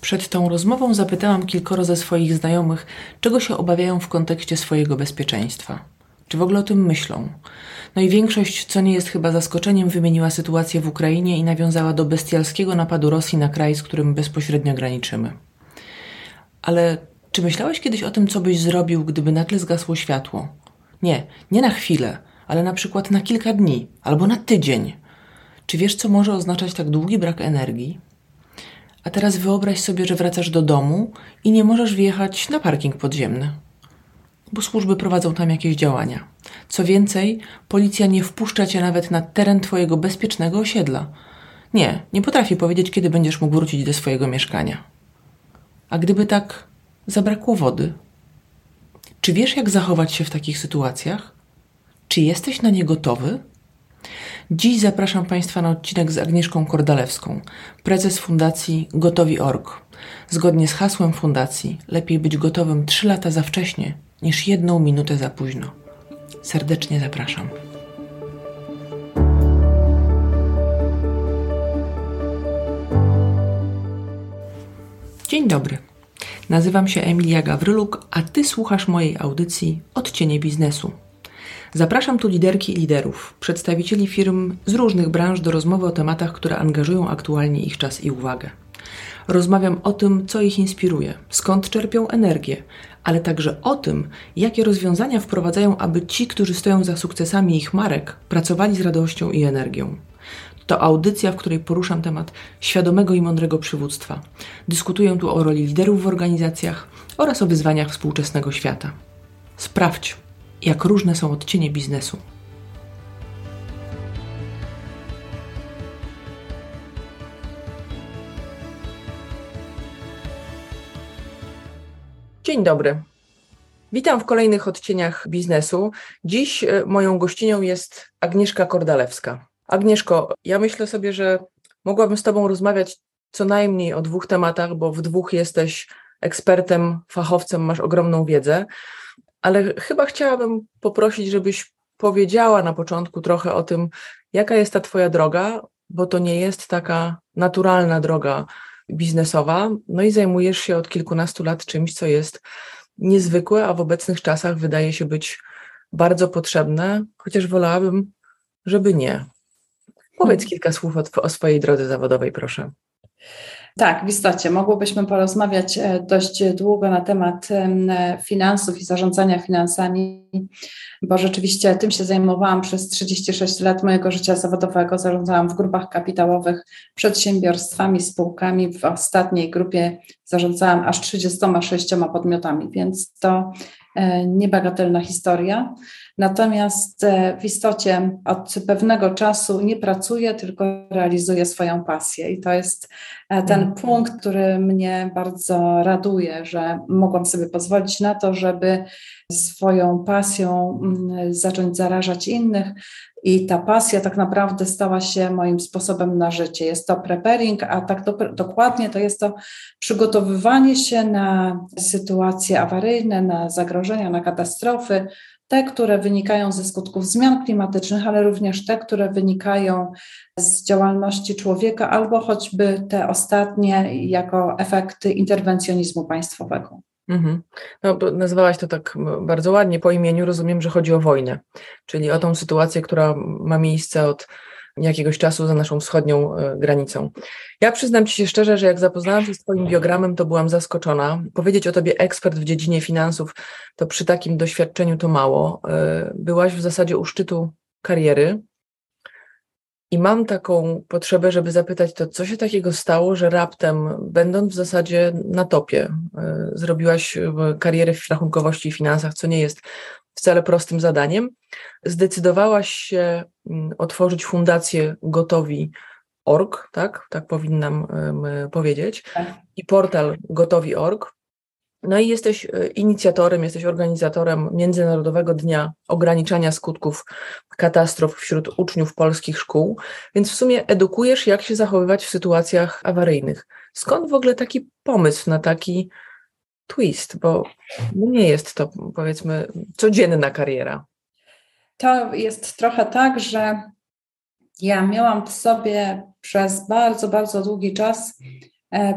Przed tą rozmową zapytałam kilkoro ze swoich znajomych, czego się obawiają w kontekście swojego bezpieczeństwa. Czy w ogóle o tym myślą? No i większość, co nie jest chyba zaskoczeniem, wymieniła sytuację w Ukrainie i nawiązała do bestialskiego napadu Rosji na kraj, z którym bezpośrednio graniczymy. Ale czy myślałeś kiedyś o tym, co byś zrobił, gdyby nagle zgasło światło? Nie, nie na chwilę, ale na przykład na kilka dni albo na tydzień. Czy wiesz, co może oznaczać tak długi brak energii? A teraz wyobraź sobie, że wracasz do domu i nie możesz wjechać na parking podziemny, bo służby prowadzą tam jakieś działania. Co więcej, policja nie wpuszcza cię nawet na teren twojego bezpiecznego osiedla. Nie, nie potrafi powiedzieć, kiedy będziesz mógł wrócić do swojego mieszkania. A gdyby tak zabrakło wody? Czy wiesz, jak zachować się w takich sytuacjach? Czy jesteś na nie gotowy? Dziś zapraszam Państwa na odcinek z Agnieszką Kordalewską, prezes Fundacji Gotowi.org. Zgodnie z hasłem Fundacji, lepiej być gotowym trzy lata za wcześnie niż jedną minutę za późno. Serdecznie zapraszam. Dzień dobry. Nazywam się Emilia Gawryluk, a Ty słuchasz mojej audycji Odcienie Biznesu. Zapraszam tu liderki i liderów, przedstawicieli firm z różnych branż do rozmowy o tematach, które angażują aktualnie ich czas i uwagę. Rozmawiam o tym, co ich inspiruje, skąd czerpią energię, ale także o tym, jakie rozwiązania wprowadzają, aby ci, którzy stoją za sukcesami ich marek, pracowali z radością i energią. To audycja, w której poruszam temat świadomego i mądrego przywództwa. Dyskutuję tu o roli liderów w organizacjach oraz o wyzwaniach współczesnego świata. Sprawdź, jak różne są odcienie biznesu. Dzień dobry. Witam w kolejnych odcieniach biznesu. Dziś e, moją gościnią jest Agnieszka Kordalewska. Agnieszko, ja myślę sobie, że mogłabym z Tobą rozmawiać co najmniej o dwóch tematach, bo w dwóch jesteś ekspertem, fachowcem, masz ogromną wiedzę ale chyba chciałabym poprosić, żebyś powiedziała na początku trochę o tym, jaka jest ta Twoja droga, bo to nie jest taka naturalna droga biznesowa. No i zajmujesz się od kilkunastu lat czymś, co jest niezwykłe, a w obecnych czasach wydaje się być bardzo potrzebne, chociaż wolałabym, żeby nie. Powiedz hmm. kilka słów o, o swojej drodze zawodowej, proszę. Tak, w istocie mogłybyśmy porozmawiać e, dość długo na temat finansów i zarządzania finansami, bo rzeczywiście tym się zajmowałam przez 36 lat mojego życia zawodowego. Zarządzałam w grupach kapitałowych, przedsiębiorstwami, spółkami. W ostatniej grupie zarządzałam aż 36 podmiotami, więc to e, niebagatelna historia. Natomiast e, w istocie od pewnego czasu nie pracuję, tylko realizuję swoją pasję. I to jest e, ten mhm. punkt, który mnie bardzo raduje, że mogłam sobie pozwolić na to, żeby swoją pasją mm, zacząć zarażać innych. I ta pasja tak naprawdę stała się moim sposobem na życie. Jest to preparing, a tak do, dokładnie to jest to przygotowywanie się na sytuacje awaryjne, na zagrożenia, na katastrofy, te, które wynikają ze skutków zmian klimatycznych, ale również te, które wynikają z działalności człowieka, albo choćby te ostatnie jako efekty interwencjonizmu państwowego. Mhm. No, nazywałaś to tak bardzo ładnie po imieniu. Rozumiem, że chodzi o wojnę, czyli o tą sytuację, która ma miejsce od jakiegoś czasu za naszą wschodnią e, granicą. Ja przyznam Ci się szczerze, że jak zapoznałam się z Twoim biogramem, to byłam zaskoczona. Powiedzieć o Tobie ekspert w dziedzinie finansów, to przy takim doświadczeniu to mało. E, byłaś w zasadzie u szczytu kariery. I mam taką potrzebę, żeby zapytać to, co się takiego stało, że raptem, będąc w zasadzie na topie, e, zrobiłaś karierę w rachunkowości i finansach, co nie jest wcale prostym zadaniem, zdecydowałaś się mm, otworzyć fundację Gotowi.org, tak? Tak powinnam powiedzieć. Tak. I portal Gotowi.org. No i jesteś e, inicjatorem, jesteś organizatorem Międzynarodowego Dnia Ograniczania Skutków Katastrof wśród uczniów polskich szkół, więc w sumie edukujesz, jak się zachowywać w sytuacjach awaryjnych. Skąd w ogóle taki pomysł na taki twist, bo nie jest to powiedzmy codzienna kariera. To jest trochę tak, że ja miałam w sobie przez bardzo, bardzo długi czas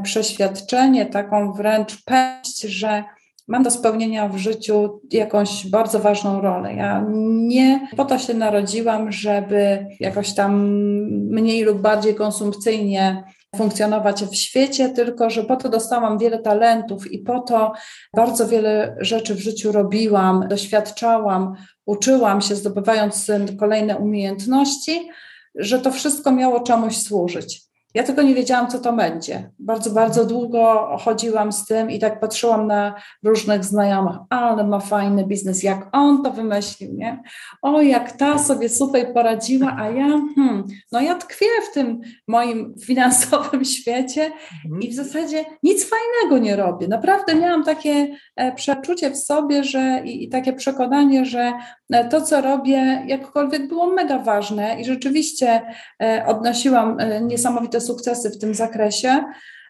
przeświadczenie, taką wręcz pewność, że mam do spełnienia w życiu jakąś bardzo ważną rolę. Ja nie po to się narodziłam, żeby jakoś tam mniej lub bardziej konsumpcyjnie funkcjonować w świecie, tylko że po to dostałam wiele talentów i po to bardzo wiele rzeczy w życiu robiłam, doświadczałam, uczyłam się, zdobywając kolejne umiejętności, że to wszystko miało czemuś służyć. Ja tylko nie wiedziałam, co to będzie. Bardzo, bardzo długo chodziłam z tym i tak patrzyłam na różnych znajomych, ale ma fajny biznes, jak on to wymyślił, nie? O, jak ta sobie super poradziła, a ja, hmm, no ja tkwię w tym moim finansowym świecie mhm. i w zasadzie nic fajnego nie robię. Naprawdę miałam takie e, przeczucie w sobie, że i, i takie przekonanie, że e, to, co robię, jakkolwiek było mega ważne i rzeczywiście e, odnosiłam niesamowite sukcesy w tym zakresie,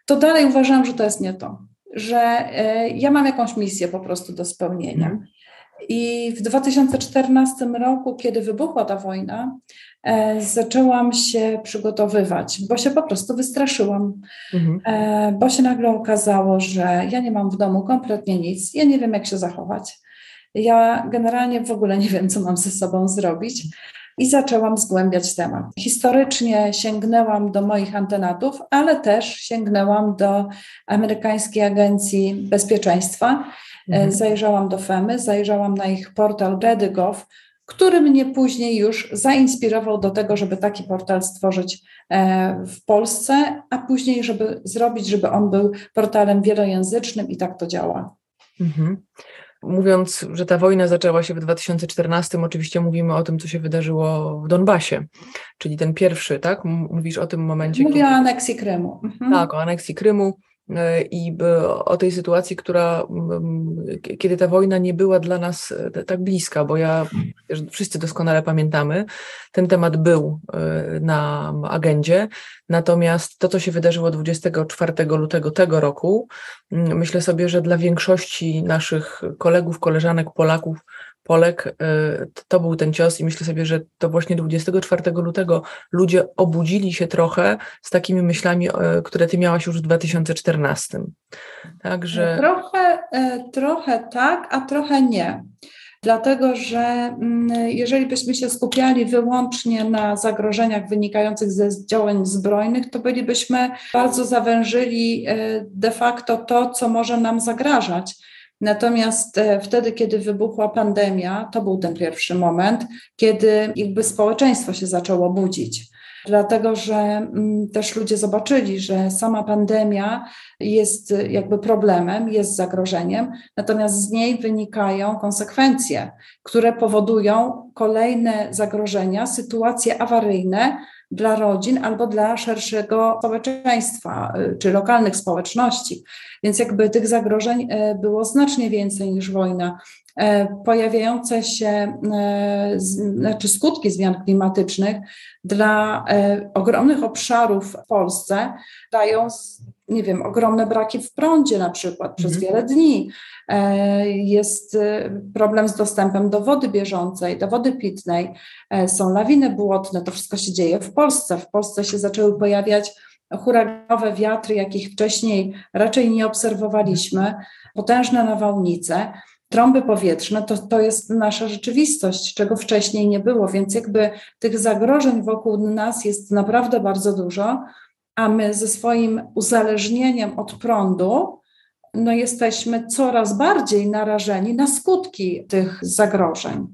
to dalej uważam, że to jest nie to, że e, ja mam jakąś misję po prostu do spełnienia. Mhm. I w 2014 roku, kiedy wybuchła ta wojna, e, zaczęłam się przygotowywać, bo się po prostu wystraszyłam, mhm. e, bo się nagle okazało, że ja nie mam w domu kompletnie nic, ja nie wiem, jak się zachować. Ja generalnie w ogóle nie wiem, co mam ze sobą zrobić i zaczęłam zgłębiać temat. Historycznie sięgnęłam do moich antenatów, ale też sięgnęłam do Amerykańskiej Agencji Bezpieczeństwa. E, mhm. Zajrzałam do FEMY, zajrzałam na ich portal Ready.gov, który mnie później już zainspirował do tego, żeby taki portal stworzyć e, w Polsce, a później, żeby zrobić, żeby on był portalem wielojęzycznym i tak to działa. Mhm. Mówiąc, że ta wojna zaczęła się w 2014, oczywiście mówimy o tym, co się wydarzyło w Donbasie, czyli ten pierwszy, tak? Mówisz o tym momencie. Mówię kiedy... o aneksji Krymu. Mhm. Tak, o aneksji Krymu i o tej sytuacji, która, kiedy ta wojna nie była dla nas e, tak bliska, bo ja, wszyscy doskonale pamiętamy, ten temat był e, na agendzie, natomiast to, co się wydarzyło 24 lutego tego roku, myślę sobie, że dla większości naszych kolegów, koleżanek, Polaków, Polek, y, to był ten cios i myślę sobie, że to właśnie 24 lutego ludzie obudzili się trochę z takimi myślami, które ty miałaś już w 2014. Także... Trochę, y, trochę tak, a trochę nie. Dlatego, że mm, jeżeli byśmy się skupiali wyłącznie na zagrożeniach wynikających ze działań zbrojnych, to bylibyśmy bardzo zawężyli de facto to, co może nam zagrażać Natomiast e, wtedy, kiedy wybuchła pandemia, to był ten pierwszy moment, kiedy jakby społeczeństwo się zaczęło budzić. Dlatego, że mm, też ludzie zobaczyli, że sama pandemia jest jakby problemem, jest zagrożeniem, natomiast z niej wynikają konsekwencje, które powodują kolejne zagrożenia, sytuacje awaryjne, dla rodzin albo dla szerszego społeczeństwa y, czy lokalnych społeczności. Więc jakby tych zagrożeń y, było znacznie więcej niż wojna. E, pojawiające się, znaczy skutki zmian klimatycznych dla ogromnych obszarów w Polsce dają nie wiem, ogromne braki w prądzie na przykład przez mhm. wiele dni. E, jest e, problem z dostępem do wody bieżącej, do wody pitnej, e, są lawiny błotne, to wszystko się dzieje w Polsce. W Polsce się zaczęły pojawiać huraganowe wiatry, jakich wcześniej raczej nie obserwowaliśmy, potężne nawałnice. Trąby powietrzne to, to jest nasza rzeczywistość, czego wcześniej nie było, więc jakby tych zagrożeń wokół nas jest naprawdę bardzo dużo a my ze swoim uzależnieniem od prądu, no jesteśmy coraz bardziej narażeni na skutki tych zagrożeń.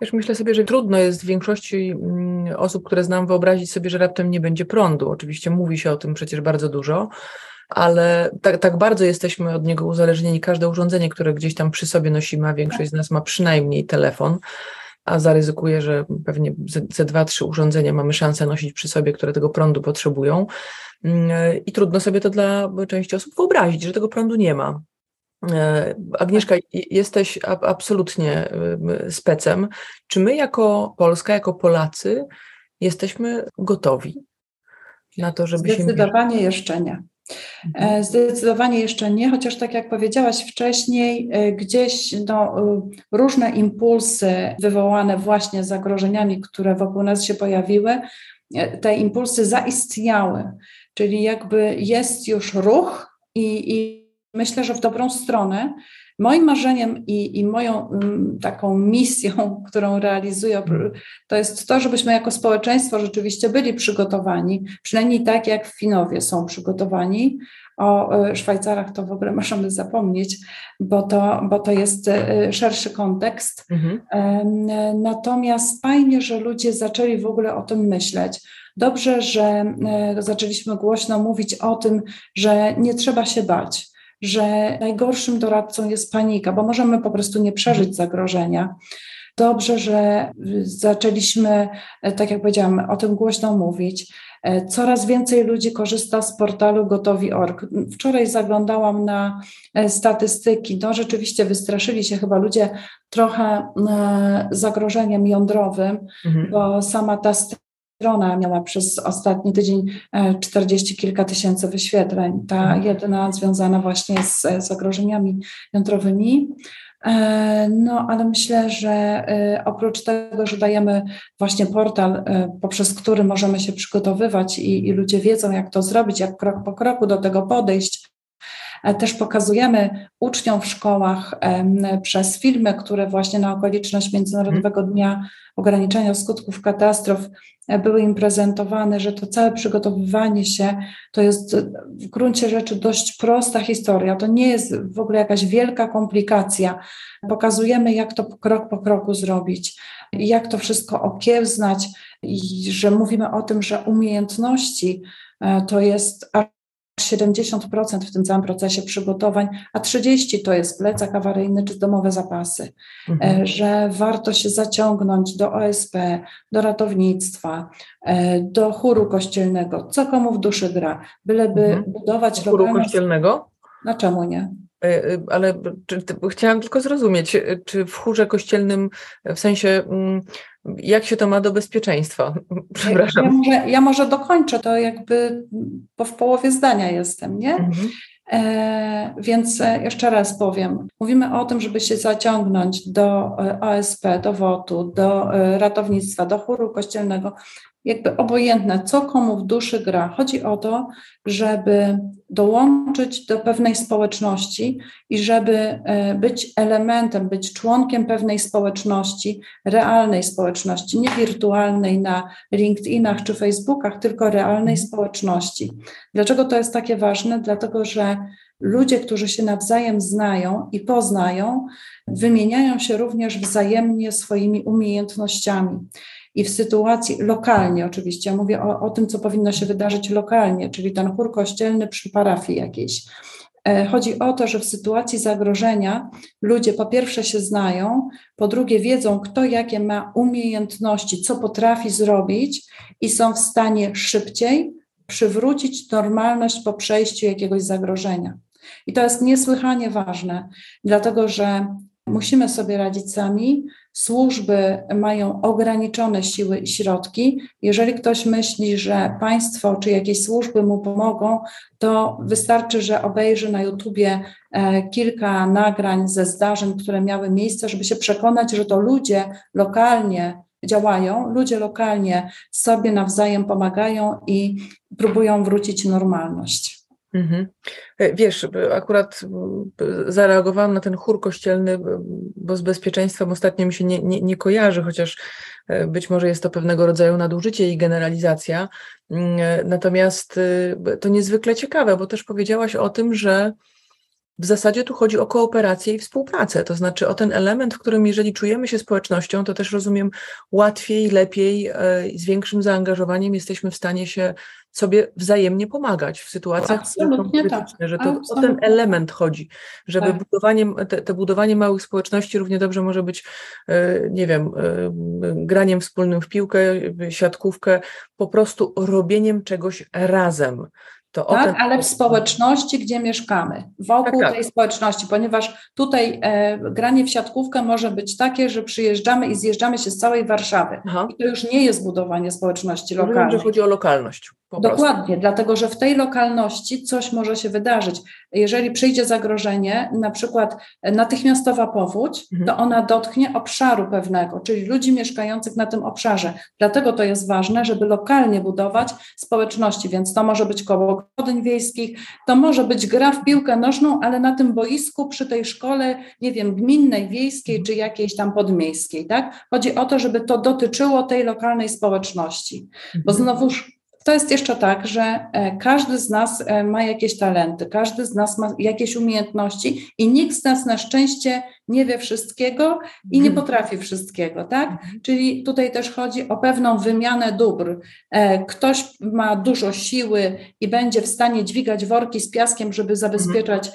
Wiesz, myślę sobie, że trudno jest w większości mm, osób, które znam, wyobrazić sobie, że raptem nie będzie prądu. Oczywiście mówi się o tym przecież bardzo dużo, ale tak, tak bardzo jesteśmy od niego uzależnieni. Każde urządzenie, które gdzieś tam przy sobie nosimy, a większość z nas ma przynajmniej telefon, a zaryzykuję, że pewnie ze dwa, trzy urządzenia mamy szansę nosić przy sobie, które tego prądu potrzebują. Mm, I trudno sobie to dla części osób wyobrazić, że tego prądu nie ma. E, Agnieszka, jesteś absolutnie specem. Czy my jako Polska, jako Polacy jesteśmy gotowi na to, żeby Zdecydowanie się... Zdecydowanie jeszcze nie. Mhm. E, zdecydowanie jeszcze nie, chociaż tak jak powiedziałaś wcześniej, e, gdzieś no, e, różne impulsy wywołane właśnie zagrożeniami, które wokół nas się pojawiły, te impulsy zaistniały. czyli jakby jest już ruch i, i myślę, że w dobrą stronę. Moim marzeniem i, i moją m, taką misją, którą realizuję, to jest to, żebyśmy jako społeczeństwo rzeczywiście byli przygotowani, przynajmniej tak jak Finowie są przygotowani. O e, Szwajcarach to w ogóle możemy zapomnieć, bo to, bo to jest e, szerszy kontekst. Mhm. Natomiast fajnie, że ludzie zaczęli w ogóle o tym myśleć. Dobrze, że e, zaczęliśmy głośno mówić o tym, że nie trzeba się bać że najgorszym doradcą jest panika, bo możemy po prostu nie przeżyć mhm. zagrożenia. Dobrze, że zaczęliśmy, e, tak jak powiedziałam, o tym głośno mówić. E, coraz więcej ludzi korzysta z portalu gotowi.org. Wczoraj zaglądałam na e, statystyki. No rzeczywiście wystraszyli się chyba ludzie trochę zagrożeniem jądrowym, mhm. bo sama ta strona miała przez ostatni tydzień 40 e, kilka tysięcy wyświetleń. Ta mhm. jedna związana właśnie z zagrożeniami jądrowymi. E, no, ale myślę, że e, oprócz tego, że dajemy właśnie portal, poprzez który możemy się przygotowywać i, i ludzie wiedzą, jak to zrobić, jak krok po kroku do tego podejść, też pokazujemy uczniom w szkołach przez filmy, które właśnie na okoliczność Międzynarodowego mhm. Dnia Ograniczenia Skutków Katastrof były im prezentowane, że to całe przygotowywanie się to jest w gruncie rzeczy dość prosta historia. To nie jest w ogóle jakaś wielka komplikacja. Pokazujemy, jak to krok po kroku zrobić, jak to wszystko okiełznać, i że mówimy o tym, że umiejętności e, to jest 70% w tym całym procesie przygotowań, a 30% to jest plecak awaryjny czy domowe zapasy, mhm. E, że warto się zaciągnąć do OSP, do ratownictwa, e, do chóru kościelnego, co komu w duszy gra, byleby mhm. budować chóru lokalne... kościelnego? No czemu nie? E, ale czy, chciałam tylko zrozumieć, czy w chórze kościelnym, w sensie mm, jak się to ma do bezpieczeństwa? Przepraszam. Ja, może, ja może dokończę to jakby, bo w połowie zdania jestem, nie? Mhm. E, więc e, jeszcze raz powiem. Mówimy o tym, żeby się zaciągnąć do e, OSP, do WOT-u, do e, ratownictwa, do chóru kościelnego, jakby obojętne, co komu w duszy gra. Chodzi o to, żeby dołączyć do pewnej społeczności i żeby e, być elementem, być członkiem pewnej społeczności, realnej społeczności, nie wirtualnej na LinkedInach czy Facebookach, tylko realnej społeczności. Dlaczego to jest takie ważne? Dlatego, że ludzie, którzy się nawzajem znają i poznają, wymieniają się również wzajemnie swoimi umiejętnościami i w sytuacji lokalnie oczywiście, ja mówię o, o tym, co powinno się wydarzyć lokalnie, czyli ten chór kościelny przy parafii jakiejś. E, chodzi o to, że w sytuacji zagrożenia ludzie po pierwsze się znają, po drugie wiedzą, kto jakie ma umiejętności, co potrafi zrobić i są w stanie szybciej przywrócić normalność po przejściu jakiegoś zagrożenia. I to jest niesłychanie ważne, dlatego że musimy sobie radzić sami, służby mają ograniczone siły i środki. Jeżeli ktoś myśli, że państwo czy jakieś służby mu pomogą, to wystarczy, że obejrzy na YouTubie e, kilka nagrań ze zdarzeń, które miały miejsce, żeby się przekonać, że to ludzie lokalnie działają, ludzie lokalnie sobie nawzajem pomagają i próbują wrócić normalność. Mhm. E, wiesz, akurat zareagowałam na ten chór kościelny, bo z bezpieczeństwem ostatnio mi się nie, nie, nie kojarzy, chociaż e, być może jest to pewnego rodzaju nadużycie i generalizacja. Mm, e, natomiast to niezwykle ciekawe, bo też powiedziałaś o tym, że w zasadzie tu chodzi o kooperację i współpracę, to znaczy o ten element, w którym jeżeli czujemy się społecznością, to też rozumiem łatwiej, lepiej, z większym zaangażowaniem jesteśmy w stanie się sobie wzajemnie pomagać w sytuacjach Absolutnie tak. że to o ten element chodzi, żeby tak. budowanie, te, te, budowanie małych społeczności równie dobrze może być, e, nie wiem, e, graniem wspólnym w piłkę, siatkówkę, po prostu robieniem czegoś razem. To tak, ten... ale w społeczności, gdzie mieszkamy, wokół tak, tak. tej społeczności, ponieważ tutaj e, granie w siatkówkę może być takie, że przyjeżdżamy i zjeżdżamy się z całej Warszawy. Aha. I to już nie jest budowanie społeczności lokalnej. Rozumiem, że chodzi o lokalność. Dokładnie, prostu. dlatego że w tej lokalności coś może się wydarzyć. Jeżeli przyjdzie zagrożenie, na przykład natychmiastowa powódź, mhm. to ona dotknie obszaru pewnego, czyli ludzi mieszkających na tym obszarze. Dlatego to jest ważne, żeby lokalnie budować społeczności, więc to może być koło gospodyń wiejskich, to może być gra w piłkę nożną, ale na tym boisku przy tej szkole, nie wiem, gminnej, wiejskiej czy jakiejś tam podmiejskiej, tak? Chodzi o to, żeby to dotyczyło tej lokalnej społeczności, bo mhm. znowuż to jest jeszcze tak, że e, każdy z nas e, ma jakieś talenty, każdy z nas ma jakieś umiejętności i nikt z nas na szczęście nie wie wszystkiego i nie mhm. potrafi wszystkiego, tak? Mhm. Czyli tutaj też chodzi o pewną wymianę dóbr. E, ktoś ma dużo siły i będzie w stanie dźwigać worki z piaskiem, żeby zabezpieczać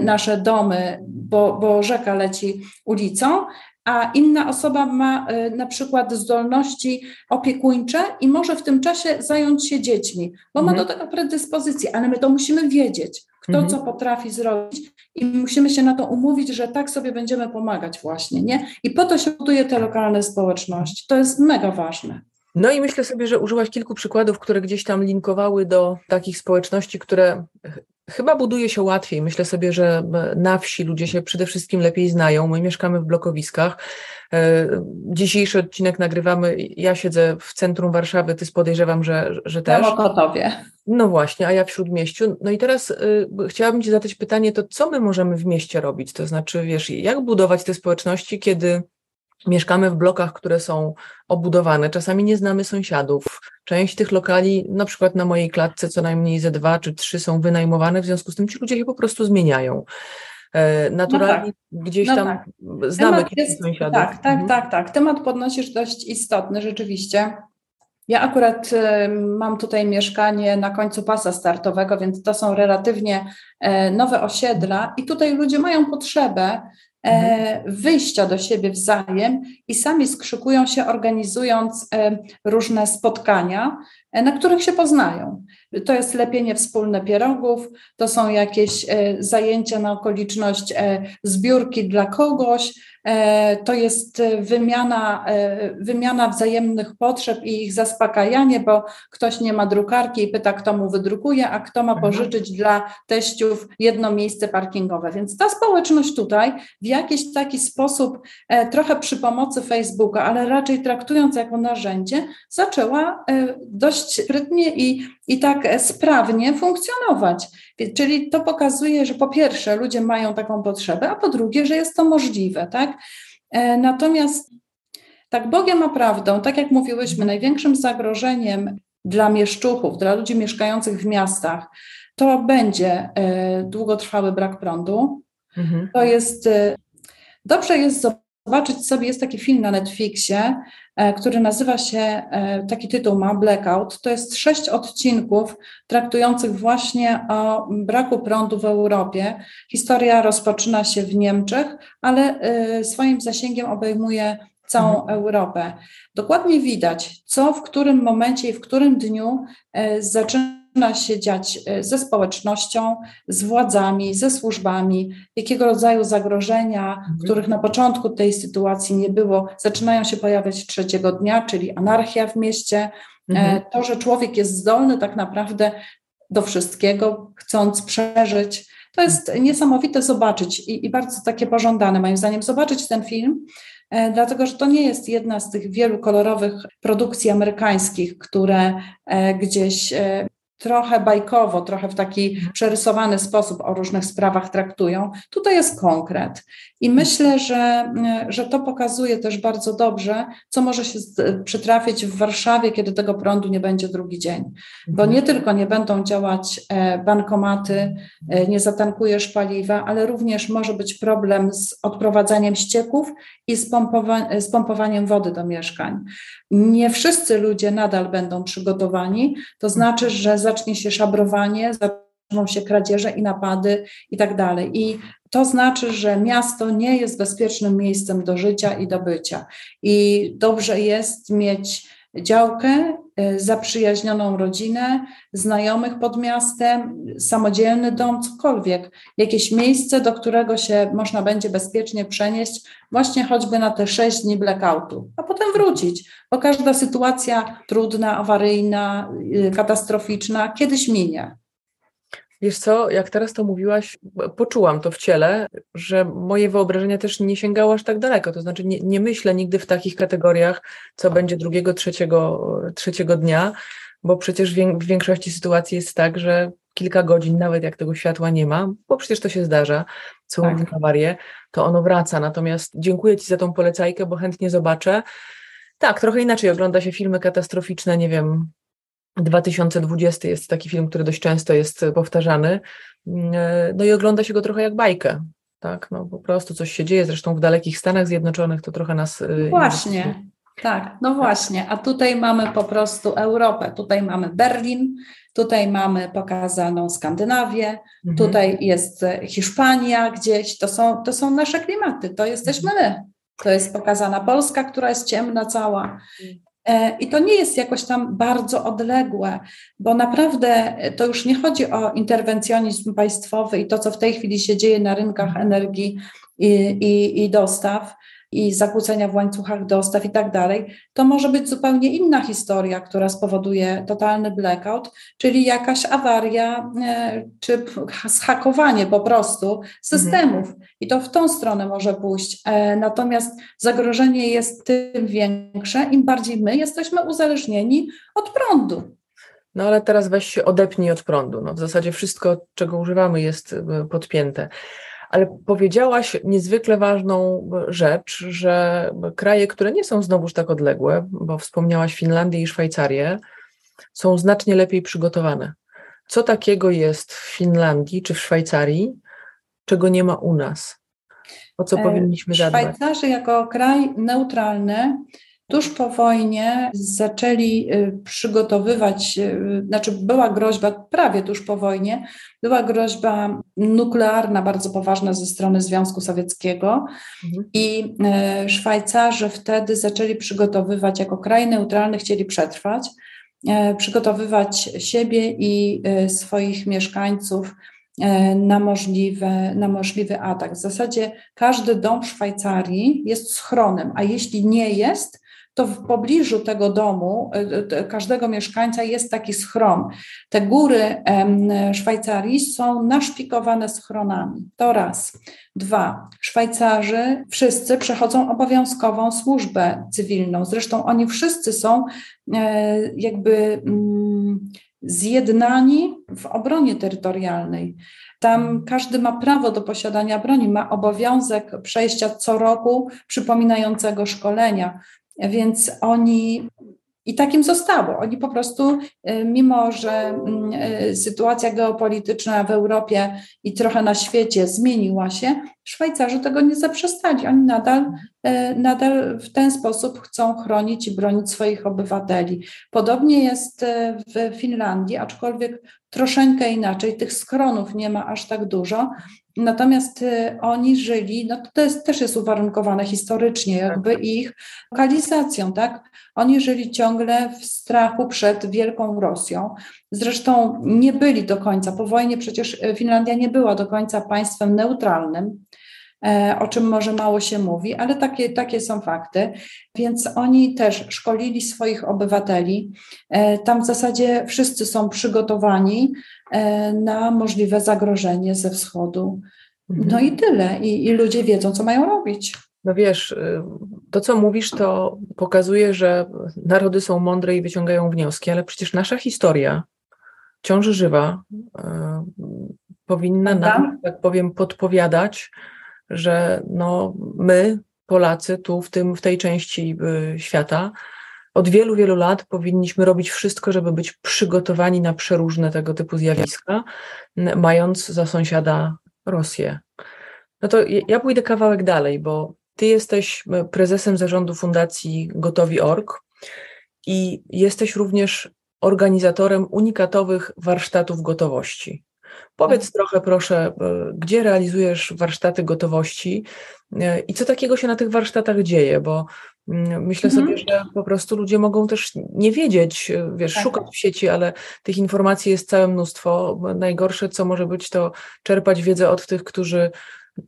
nasze domy, bo, bo rzeka leci ulicą, a inna osoba ma e, na przykład zdolności opiekuńcze i może w tym czasie zająć się dziećmi, bo mhm. ma do tego predyspozycję, ale my to musimy wiedzieć, kto mhm. co potrafi zrobić i musimy się na to umówić, że tak sobie będziemy pomagać właśnie, nie? I po to się buduje te lokalne społeczności. To jest mega ważne. No i myślę sobie, że użyłaś kilku przykładów, które gdzieś tam linkowały do takich społeczności, które Chyba buduje się łatwiej. Myślę sobie, że na wsi ludzie się przede wszystkim lepiej znają. My mieszkamy w blokowiskach. E, dzisiejszy odcinek nagrywamy. Ja siedzę w centrum Warszawy, ty podejrzewam, że, że też. Na Mokotowie. No właśnie, a ja w śródmieściu. No i teraz y, chciałabym Ci zadać pytanie, to co my możemy w mieście robić? To znaczy, wiesz, jak budować te społeczności, kiedy Mieszkamy w blokach, które są obudowane, czasami nie znamy sąsiadów. Część tych lokali, na przykład na mojej klatce, co najmniej ze dwa czy trzy są wynajmowane, w związku z tym ci ludzie się po prostu zmieniają. E, naturalnie no tak. gdzieś no tam tak. znamy kilku sąsiadów. Tak, tak, mhm. tak, tak. Temat podnosisz dość istotny rzeczywiście. Ja akurat y, mam tutaj mieszkanie na końcu pasa startowego, więc to są relatywnie e, nowe osiedla i tutaj ludzie mają potrzebę wyjścia do siebie wzajem i sami skrzykują się, organizując e, różne spotkania, e, na których się poznają. To jest lepienie wspólne pierogów, to są jakieś zajęcia na okoliczność zbiórki dla kogoś, E, to jest wymiana, e, wymiana wzajemnych potrzeb i ich zaspokajanie, bo ktoś nie ma drukarki i pyta, kto mu wydrukuje, a kto ma mhm. pożyczyć dla teściów jedno miejsce parkingowe. Więc ta społeczność tutaj w jakiś taki sposób, e, trochę przy pomocy Facebooka, ale raczej traktując jako narzędzie, zaczęła dość sprytnie i, i tak sprawnie funkcjonować. Czyli to pokazuje, że po pierwsze ludzie mają taką potrzebę, a po drugie, że jest to możliwe, tak? E, natomiast tak Bogiem a prawdą, tak jak mówiłyśmy, największym zagrożeniem dla mieszczuchów, dla ludzi mieszkających w miastach, to będzie e, długotrwały brak prądu. Mhm. To jest, e, dobrze jest zobaczyć sobie, jest taki film na Netflixie, e, który nazywa się, e, taki tytuł ma, Blackout. To jest sześć odcinków traktujących właśnie o braku prądu w Europie. Historia rozpoczyna się w Niemczech, ale e, swoim zasięgiem obejmuje całą mhm. Europę. Dokładnie widać, co w którym momencie i w którym dniu zaczyna zaczyna się dziać e, ze społecznością, z władzami, ze służbami, jakiego rodzaju zagrożenia, mhm. których na początku tej sytuacji nie było, zaczynają się pojawiać trzeciego dnia, czyli anarchia w mieście. E, mhm. To, że człowiek jest zdolny tak naprawdę do wszystkiego, chcąc przeżyć. To jest niesamowite zobaczyć i, i bardzo takie pożądane, moim zdaniem, zobaczyć ten film, e, dlatego że to nie jest jedna z tych wielu kolorowych produkcji amerykańskich, które gdzieś trochę bajkowo, trochę w taki mhm. przerysowany sposób o różnych sprawach traktują. Tutaj jest konkret. I myślę, że, że to pokazuje też bardzo dobrze, co może się przytrafić w Warszawie, kiedy tego prądu nie będzie drugi dzień. Bo mhm. nie tylko nie będą działać e, bankomaty, e, nie zatankujesz paliwa, ale również może być problem z odprowadzaniem ścieków i z, pompowa- z pompowaniem wody do mieszkań. Nie wszyscy ludzie nadal będą przygotowani, to znaczy, że zacznie się szabrowanie, zaczną się kradzieże i napady i tak dalej. I to znaczy, że miasto nie jest bezpiecznym miejscem do życia i do bycia. I dobrze jest mieć działkę zaprzyjaźnioną rodzinę, znajomych pod miastem, samodzielny dom, cokolwiek, jakieś miejsce, do którego się można będzie bezpiecznie przenieść, właśnie choćby na te sześć dni blackoutu, a potem wrócić, bo każda sytuacja trudna, awaryjna, y, katastroficzna kiedyś minie. Wiesz co, jak teraz to mówiłaś, poczułam to w ciele, że moje wyobrażenia też nie sięgało aż tak daleko. To znaczy, nie, nie myślę nigdy w takich kategoriach, co będzie drugiego, trzeciego, trzeciego dnia, bo przecież w większości sytuacji jest tak, że kilka godzin, nawet jak tego światła nie ma, bo przecież to się zdarza, są tak. awarię, to ono wraca. Natomiast dziękuję Ci za tą polecajkę, bo chętnie zobaczę. Tak, trochę inaczej ogląda się filmy katastroficzne, nie wiem, 2020 jest taki film, który dość często jest powtarzany. Mm, e, no i ogląda się go trochę jak bajkę. Tak, no po prostu coś się dzieje, zresztą w dalekich Stanach Zjednoczonych to trochę nas. E, no właśnie, tak, no właśnie. A tutaj mamy po prostu Europę, tutaj mamy Berlin, tutaj mamy pokazaną Skandynawię, mhm. tutaj jest Hiszpania gdzieś. To są, to są nasze klimaty, to jesteśmy my. To jest pokazana Polska, która jest ciemna cała. E, I to nie jest jakoś tam bardzo odległe, bo naprawdę to już nie chodzi o interwencjonizm państwowy i to, co w tej chwili się dzieje na rynkach energii i, i, i dostaw, i zakłócenia w łańcuchach dostaw i tak dalej, to może być zupełnie inna historia, która spowoduje totalny blackout, czyli jakaś awaria e, czy zhakowanie po prostu systemów. Mhm. I to w tą stronę może pójść. E, natomiast zagrożenie jest tym większe, im bardziej my jesteśmy uzależnieni od prądu. No ale teraz weź się odepnij od prądu. No, w zasadzie wszystko, czego używamy, jest e, podpięte. Ale powiedziałaś niezwykle ważną rzecz, że kraje, które nie są znowuż tak odległe, bo wspomniałaś Finlandię i Szwajcarię, są znacznie lepiej przygotowane. Co takiego jest w Finlandii czy w Szwajcarii, czego nie ma u nas? O co e, powinniśmy zadbać? Szwajcarzy jako kraj neutralny Tuż po wojnie zaczęli y, przygotowywać, y, znaczy była groźba, prawie tuż po wojnie, była groźba nuklearna bardzo poważna ze strony Związku Sowieckiego mhm. i y, Szwajcarzy wtedy zaczęli przygotowywać, jako kraj neutralny chcieli przetrwać, przygotowywać siebie i swoich mieszkańców na, możliwe, na możliwy atak. W zasadzie każdy dom w Szwajcarii jest schronem, a jeśli nie jest, to w pobliżu tego domu, e, każdego mieszkańca jest taki schron. Te góry Szwajcarii są naszpikowane schronami. To raz. Dwa, Szwajcarzy wszyscy przechodzą obowiązkową służbę cywilną. Zresztą oni wszyscy są e, jakby mm, zjednani w obronie terytorialnej. Tam każdy ma prawo do posiadania broni, ma obowiązek przejścia co roku przypominającego szkolenia. Więc oni i takim zostało. Oni po prostu, y, mimo że mm, y, sytuacja geopolityczna w Europie i trochę na świecie zmieniła się, Szwajcarzy tego nie zaprzestali. Oni nadal, y, nadal w ten sposób chcą chronić i bronić swoich obywateli. Podobnie jest w Finlandii, aczkolwiek troszeczkę inaczej. Tych skronów nie ma aż tak dużo. Natomiast y, oni żyli, no to jest, też jest uwarunkowane historycznie, tak. jakby ich lokalizacją, tak? Oni żyli ciągle w strachu przed Wielką Rosją. Zresztą nie byli do końca, po wojnie przecież y, Finlandia nie była do końca państwem neutralnym, o czym może mało się mówi, ale takie, takie są fakty. Więc oni też szkolili swoich obywateli. E, tam w zasadzie wszyscy są przygotowani E, na możliwe zagrożenie ze wschodu. No i tyle. I, I ludzie wiedzą, co mają robić. No wiesz, y, to co mówisz, to pokazuje, że narody są mądre i wyciągają wnioski, ale przecież nasza historia, ciąży żywa, y, powinna nam, tak powiem, podpowiadać, że no, my, Polacy, tu w, tym, w tej części y, świata, od wielu, wielu lat powinniśmy robić wszystko, żeby być przygotowani na przeróżne tego typu zjawiska, mając za sąsiada Rosję. No to ja pójdę kawałek dalej, bo ty jesteś prezesem zarządu Fundacji Gotowi.org i jesteś również organizatorem unikatowych warsztatów gotowości. Powiedz tak. trochę proszę, gdzie realizujesz warsztaty gotowości i co takiego się na tych warsztatach dzieje, bo mm, myślę mhm. sobie, że po prostu ludzie mogą też nie wiedzieć, wiesz, tak. szukać w sieci, ale tych informacji jest całe mnóstwo. Najgorsze, co może być, to czerpać wiedzę od tych, którzy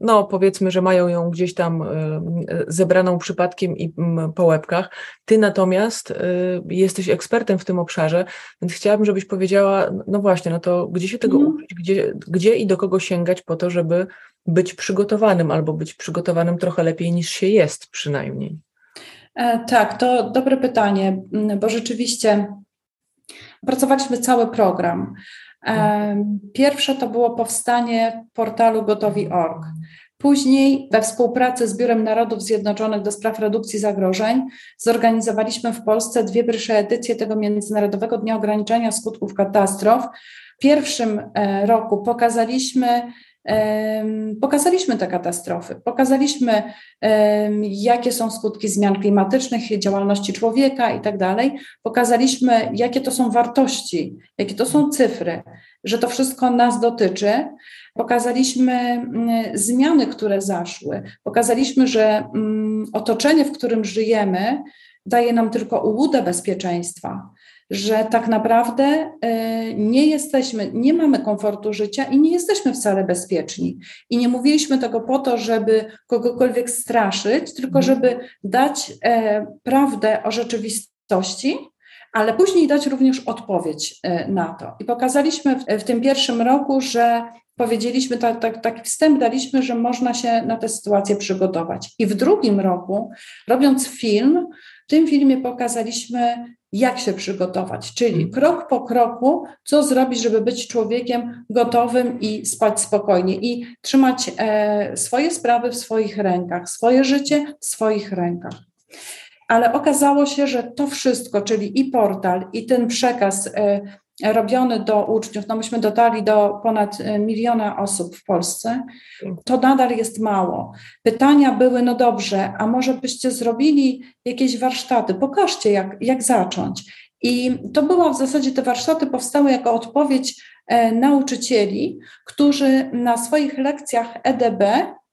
no powiedzmy, że mają ją gdzieś tam y, zebraną przypadkiem i mm, po łebkach. Ty natomiast y, jesteś ekspertem w tym obszarze, więc chciałabym, żebyś powiedziała, no właśnie, no to gdzie się tego mm. uczyć, gdzie, gdzie i do kogo sięgać po to, żeby być przygotowanym albo być przygotowanym trochę lepiej niż się jest przynajmniej. E, tak, to dobre pytanie, bo rzeczywiście pracowaliśmy cały program. Pierwsze to było powstanie portalu gotowi.org. Później we współpracy z Biurem Narodów Zjednoczonych do spraw redukcji zagrożeń zorganizowaliśmy w Polsce dwie pierwsze edycje tego Międzynarodowego Dnia Ograniczenia Skutków Katastrof. W pierwszym e, roku pokazaliśmy Pokazaliśmy te katastrofy, pokazaliśmy, jakie są skutki zmian klimatycznych, działalności człowieka i tak dalej. Pokazaliśmy, jakie to są wartości, jakie to są cyfry, że to wszystko nas dotyczy. Pokazaliśmy mm, zmiany, które zaszły. Pokazaliśmy, że mm, otoczenie, w którym żyjemy, daje nam tylko ułudę bezpieczeństwa że tak naprawdę e, nie jesteśmy, nie mamy komfortu życia i nie jesteśmy wcale bezpieczni. I nie mówiliśmy tego po to, żeby kogokolwiek straszyć, tylko mhm. żeby dać e, prawdę o rzeczywistości, ale później dać również odpowiedź e, na to. I pokazaliśmy w, w tym pierwszym roku, że powiedzieliśmy, tak, tak, taki wstęp daliśmy, że można się na tę sytuację przygotować. I w drugim roku, robiąc film, w tym filmie pokazaliśmy, jak się przygotować, czyli mhm. krok po kroku, co zrobić, żeby być człowiekiem gotowym i spać spokojnie i trzymać e, swoje sprawy w swoich rękach, swoje życie w swoich rękach. Ale okazało się, że to wszystko, czyli i portal, i ten przekaz, e, robiony do uczniów, no myśmy dotarli do ponad e, miliona osób w Polsce, to nadal jest mało. Pytania były, no dobrze, a może byście zrobili jakieś warsztaty, pokażcie jak, jak zacząć. I to było w zasadzie, te warsztaty powstały jako odpowiedź e, nauczycieli, którzy na swoich lekcjach EDB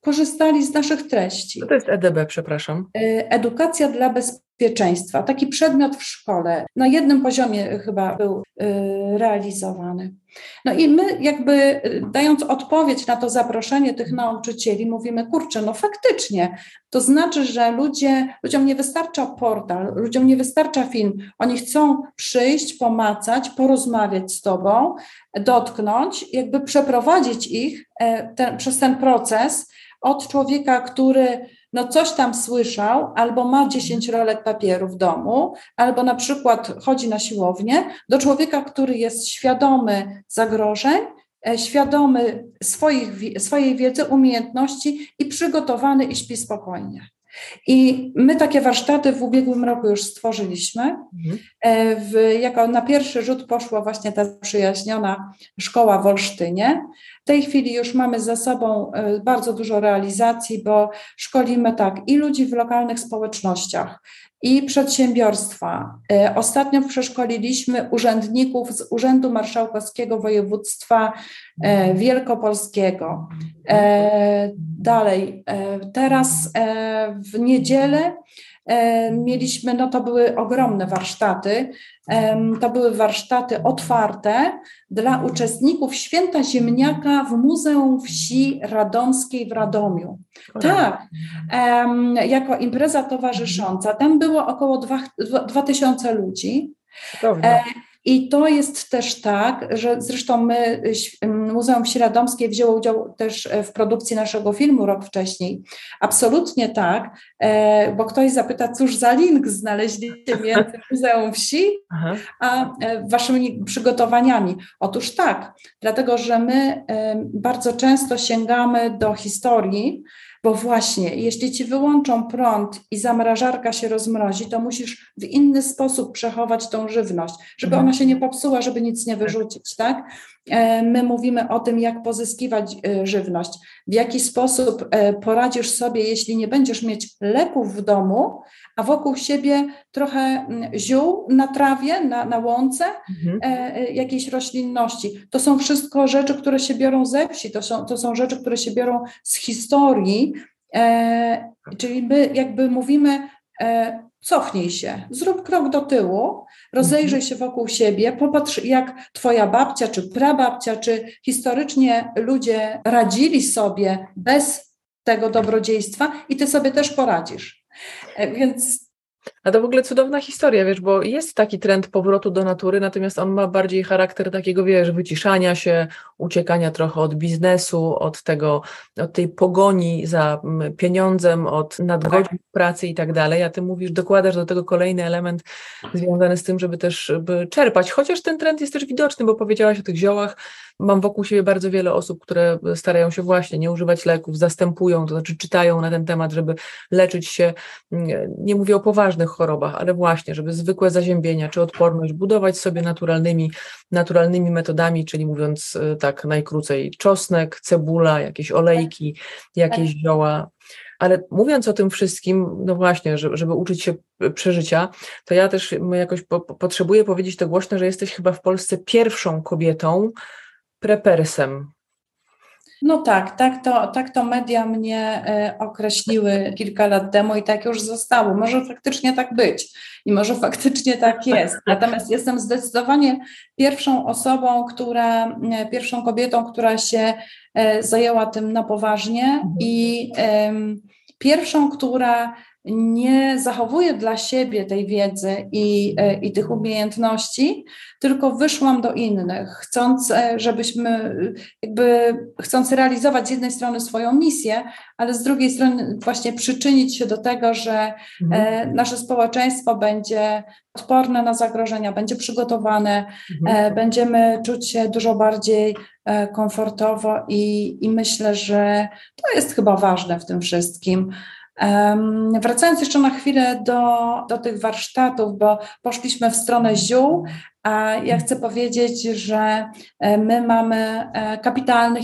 korzystali z naszych treści. Co to jest EDB, przepraszam? E, edukacja dla bezpieczeństwa. Taki przedmiot w szkole. Na jednym poziomie chyba był e, realizowany. No i my jakby e, dając odpowiedź na to zaproszenie tych nauczycieli, mówimy, kurczę, no faktycznie, to znaczy, że ludzie, ludziom nie wystarcza portal, ludziom nie wystarcza film. Oni chcą przyjść, pomacać, porozmawiać z tobą, dotknąć, jakby przeprowadzić ich ten, przez ten proces, od człowieka, który no coś tam słyszał, albo ma 10 rolek papieru w domu, albo na przykład chodzi na siłownię, do człowieka, który jest świadomy zagrożeń, e, świadomy swoich, swojej wiedzy, umiejętności i przygotowany i śpi spokojnie. I my takie warsztaty w ubiegłym roku już stworzyliśmy. Mhm. E, w, jako na pierwszy rzut poszła właśnie ta przyjaźniona szkoła w Olsztynie. W tej chwili już mamy za sobą e, bardzo dużo realizacji, bo szkolimy tak i ludzi w lokalnych społecznościach, i przedsiębiorstwa. E, ostatnio przeszkoliliśmy urzędników z Urzędu Marszałkowskiego Województwa e, Wielkopolskiego. Dalej, teraz w niedzielę mieliśmy, no to były ogromne warsztaty, to były warsztaty otwarte dla uczestników Święta Ziemniaka w Muzeum Wsi Radomskiej w Radomiu. Tak, jako impreza towarzysząca. Tam było około 2000 ludzi. Dobrze. I to jest też tak, że zresztą my, Muzeum Wsi Radomskiej wzięło udział też e, w produkcji naszego filmu rok wcześniej. Absolutnie tak, e, bo ktoś zapyta, cóż za link znaleźliście między Muzeum Wsi a e, waszymi przygotowaniami. Otóż tak, dlatego że my bardzo często sięgamy do historii, bo właśnie, jeśli ci wyłączą prąd i zamrażarka się rozmrozi, to musisz w inny sposób przechować tą żywność, żeby mhm. ona się nie popsuła, żeby nic nie wyrzucić, tak? My mówimy o tym, jak pozyskiwać żywność, w jaki sposób poradzisz sobie, jeśli nie będziesz mieć leków w domu, a wokół siebie trochę mm, ziół na trawie, na, na łące, mhm. jakiejś roślinności. To są wszystko rzeczy, które się biorą ze wsi, to są, to są rzeczy, które się biorą z historii, E, czyli my jakby mówimy, e, cofnij się, zrób krok do tyłu, rozejrzyj mhm. się wokół siebie, popatrz, jak Twoja babcia, czy prababcia, czy historycznie ludzie radzili sobie bez tego dobrodziejstwa i Ty sobie też poradzisz. E, więc a to w ogóle cudowna historia, wiesz, bo jest taki trend powrotu do natury, natomiast on ma bardziej charakter takiego, wiesz, wyciszania się, uciekania trochę od biznesu, od tego, od tej pogoni za mm, pieniądzem, od nadgodzin pracy i tak dalej, a ty mówisz, dokładasz do tego kolejny element związany z tym, żeby też by czerpać, chociaż ten trend jest też widoczny, bo powiedziałaś o tych ziołach, mam wokół siebie bardzo wiele osób, które starają się właśnie nie używać leków, zastępują, to znaczy czytają na ten temat, żeby leczyć się, nie mówię o poważnych chorobach, ale właśnie, żeby zwykłe zaziębienia czy odporność budować sobie naturalnymi, naturalnymi metodami, czyli mówiąc y, tak najkrócej, czosnek, cebula, jakieś olejki, jakieś zioła. Ale mówiąc o tym wszystkim, no właśnie, żeby, żeby uczyć się przeżycia, to ja też jakoś po, potrzebuję powiedzieć to głośno, że jesteś chyba w Polsce pierwszą kobietą prepersem. No tak, tak to, tak to media mnie e, określiły kilka lat temu i tak już zostało. Może faktycznie tak być i może faktycznie tak jest. Natomiast jestem zdecydowanie pierwszą osobą, która, e, pierwszą kobietą, która się e, zajęła tym na poważnie mhm. i pierwszą, która nie zachowuję dla siebie tej wiedzy i, e, i tych umiejętności, tylko wyszłam do innych, chcąc, e, żebyśmy, jakby chcąc realizować z jednej strony swoją misję, ale z drugiej strony właśnie przyczynić się do tego, że e, mhm. nasze społeczeństwo będzie odporne na zagrożenia, będzie przygotowane, mhm. będziemy czuć się dużo bardziej komfortowo i, i myślę, że to jest chyba ważne w tym wszystkim. Wracając jeszcze na chwilę do, do tych warsztatów, bo poszliśmy w stronę ziół, a ja chcę powiedzieć, że e, my mamy e, kapitalnych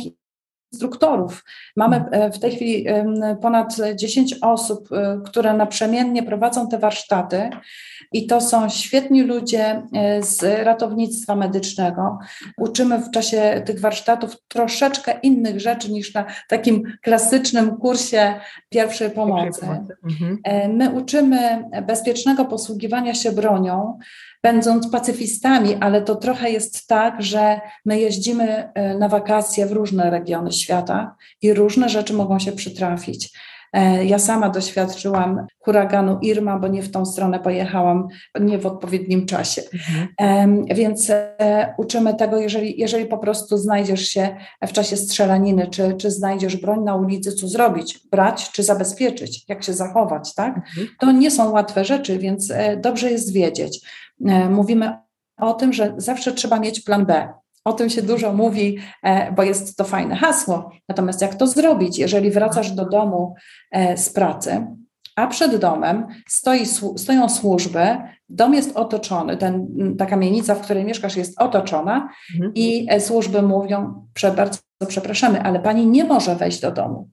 instruktorów. Mamy e, w tej chwili ponad 10 osób, które naprzemiennie prowadzą te warsztaty i to są świetni ludzie e, z ratownictwa medycznego. Uczymy w czasie tych warsztatów troszeczkę innych rzeczy niż na takim klasycznym kursie pierwszej pomocy. Mhm. E, my uczymy bezpiecznego posługiwania się bronią, będąc pacyfistami, ale to trochę jest tak, że my jeździmy e, na wakacje w różne regiony świata i różne rzeczy mogą się przytrafić. E, ja sama doświadczyłam huraganu Irma, bo nie w tą stronę pojechałam, nie w odpowiednim czasie. Mhm. Więc e, uczymy tego, jeżeli, jeżeli po prostu znajdziesz się w czasie strzelaniny, czy, czy znajdziesz broń na ulicy, co zrobić? Brać czy zabezpieczyć? Jak się zachować, tak? Mhm. To nie są łatwe rzeczy, więc dobrze jest wiedzieć. Mówimy o tym, że zawsze trzeba mieć plan B. O tym się dużo mówi, e, bo jest to fajne hasło. Natomiast jak to zrobić, jeżeli wracasz do domu e, z pracy, a przed domem stoi, stoją służby, dom jest otoczony, ten, ta kamienica, w której mieszkasz, jest otoczona mhm. i e, służby mówią, bardzo przepraszamy, ale pani nie może wejść do domu.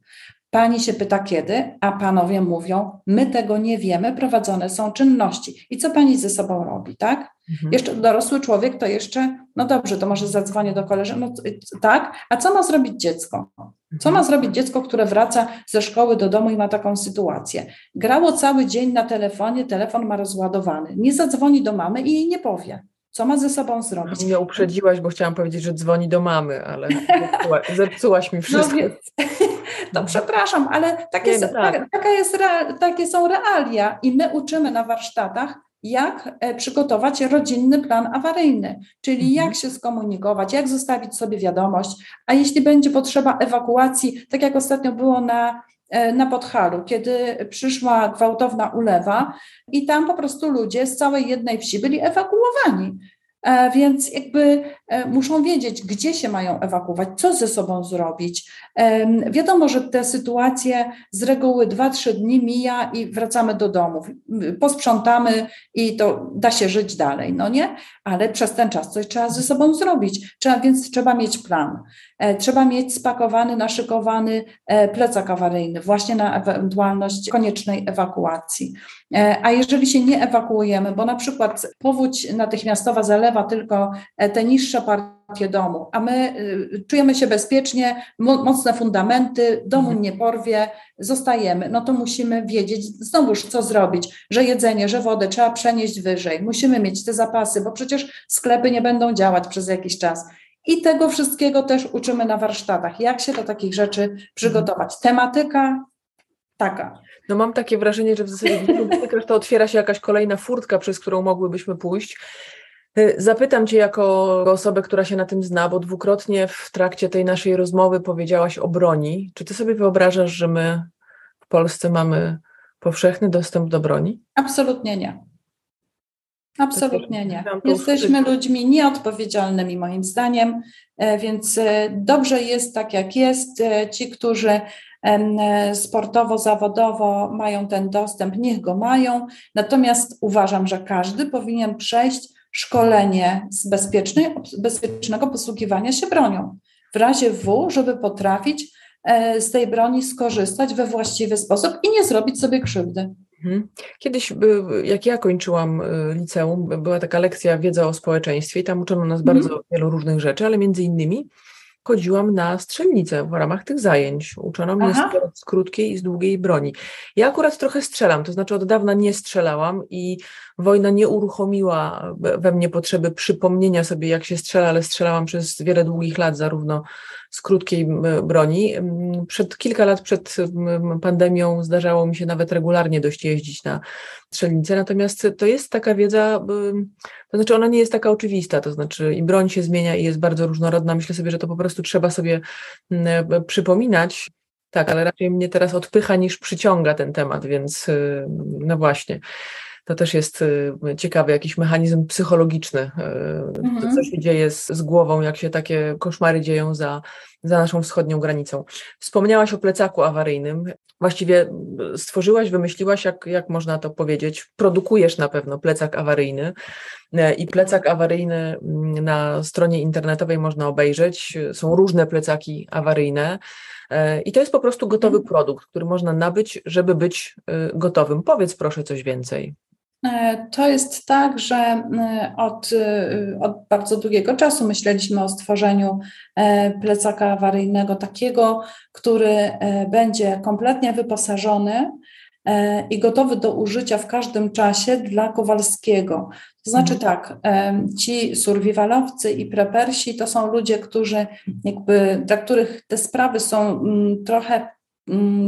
Pani się pyta kiedy, a panowie mówią, my tego nie wiemy, prowadzone są czynności. I co pani ze sobą robi, tak? Mhm. Jeszcze dorosły człowiek to jeszcze, no dobrze, to może zadzwonię do koleżanki, no tak, a co ma zrobić dziecko? Co ma mhm. zrobić dziecko, które wraca ze szkoły do domu i ma taką sytuację? Grało cały dzień na telefonie, telefon ma rozładowany, nie zadzwoni do mamy i jej nie powie. Co ma ze sobą zrobić? Mnie uprzedziłaś, bo chciałam powiedzieć, że dzwoni do mamy, ale zepsuła, zepsułaś mi no wszystko. No, to przepraszam, ale takie, nie, tak. taka jest, takie są realia i my uczymy na warsztatach, jak e, przygotować rodzinny plan awaryjny, czyli mhm. jak się skomunikować, jak zostawić sobie wiadomość, a jeśli będzie potrzeba ewakuacji, tak jak ostatnio było na, na Podhalu, kiedy przyszła gwałtowna ulewa i tam po prostu ludzie z całej jednej wsi byli ewakuowani. E, więc jakby e, muszą wiedzieć, gdzie się mają ewakuować, co ze sobą zrobić. Wiadomo, że te sytuacje z reguły 2-3 dni mija i wracamy do domów. Posprzątamy i to da się żyć dalej, no nie? Ale przez ten czas coś trzeba ze sobą zrobić. Trzeba, więc trzeba mieć plan. E, trzeba mieć spakowany, naszykowany plecak awaryjny właśnie na ewentualność koniecznej ewakuacji. A jeżeli się nie ewakuujemy, bo na przykład powódź natychmiastowa zalewa tylko e, te niższe partie domu, a my y, czujemy się bezpiecznie, mocne fundamenty, domu mhm. nie porwie, zostajemy, no to musimy wiedzieć znowuż, co zrobić, że jedzenie, że wodę trzeba przenieść wyżej, musimy mieć te zapasy, bo przecież sklepy nie będą działać przez jakiś czas. I tego wszystkiego też uczymy na warsztatach, jak się do takich rzeczy przygotować. Tematyka taka. No mam takie wrażenie, że w zasadzie to otwiera się jakaś kolejna furtka, przez którą mogłybyśmy pójść. Y, zapytam Cię jako osobę, która się na tym zna, bo dwukrotnie w trakcie tej naszej rozmowy powiedziałaś o broni. Czy Ty sobie wyobrażasz, że my w Polsce mamy powszechny dostęp do broni? Absolutnie nie. Absolutnie nie. Jesteśmy ludźmi nieodpowiedzialnymi, moim zdaniem, e, więc e, dobrze jest tak, jak jest. E, ci, którzy sportowo, zawodowo mają ten dostęp, niech go mają. Natomiast uważam, że każdy powinien przejść szkolenie z bezpiecznej, bezpiecznego posługiwania się bronią. W razie W, żeby potrafić e, z tej broni skorzystać we właściwy sposób i nie zrobić sobie krzywdy. Mhm. Kiedyś, jak ja kończyłam e, liceum, była taka lekcja wiedza o społeczeństwie i tam uczono nas mhm. bardzo wielu różnych rzeczy, ale między innymi chodziłam na strzelnicę w ramach tych zajęć. Uczono mnie z, z krótkiej i z długiej broni. Ja akurat trochę strzelam, to znaczy od dawna nie strzelałam i wojna nie uruchomiła we mnie potrzeby przypomnienia sobie, jak się strzela, ale strzelałam przez wiele długich lat, zarówno z krótkiej broni. Przed kilka lat przed pandemią zdarzało mi się nawet regularnie dość jeździć na strzelnicę, natomiast to jest taka wiedza, to znaczy ona nie jest taka oczywista, to znaczy i broń się zmienia i jest bardzo różnorodna. Myślę sobie, że to po prostu trzeba sobie przypominać. Tak, ale raczej mnie teraz odpycha niż przyciąga ten temat, więc no właśnie to też jest y, ciekawy jakiś mechanizm psychologiczny, y, mhm. to, co się dzieje z, z, głową, jak się takie koszmary dzieją za, za naszą wschodnią granicą. Wspomniałaś o plecaku awaryjnym. Właściwie y, stworzyłaś, wymyśliłaś, jak, jak można to powiedzieć, produkujesz na pewno plecak awaryjny i plecak awaryjny mm, na stronie internetowej można obejrzeć. Są różne plecaki awaryjne. I to jest po prostu gotowy mhm. produkt, który można nabyć, żeby być gotowym. Powiedz proszę coś więcej. E, to jest tak, że e, od, e, od, bardzo długiego czasu myśleliśmy o stworzeniu plecaka awaryjnego takiego, który będzie kompletnie wyposażony i gotowy do użycia w każdym czasie dla Kowalskiego. To znaczy mhm. tak, ci survivalowcy i prepersi to są ludzie, którzy jakby, dla których te sprawy są mm, trochę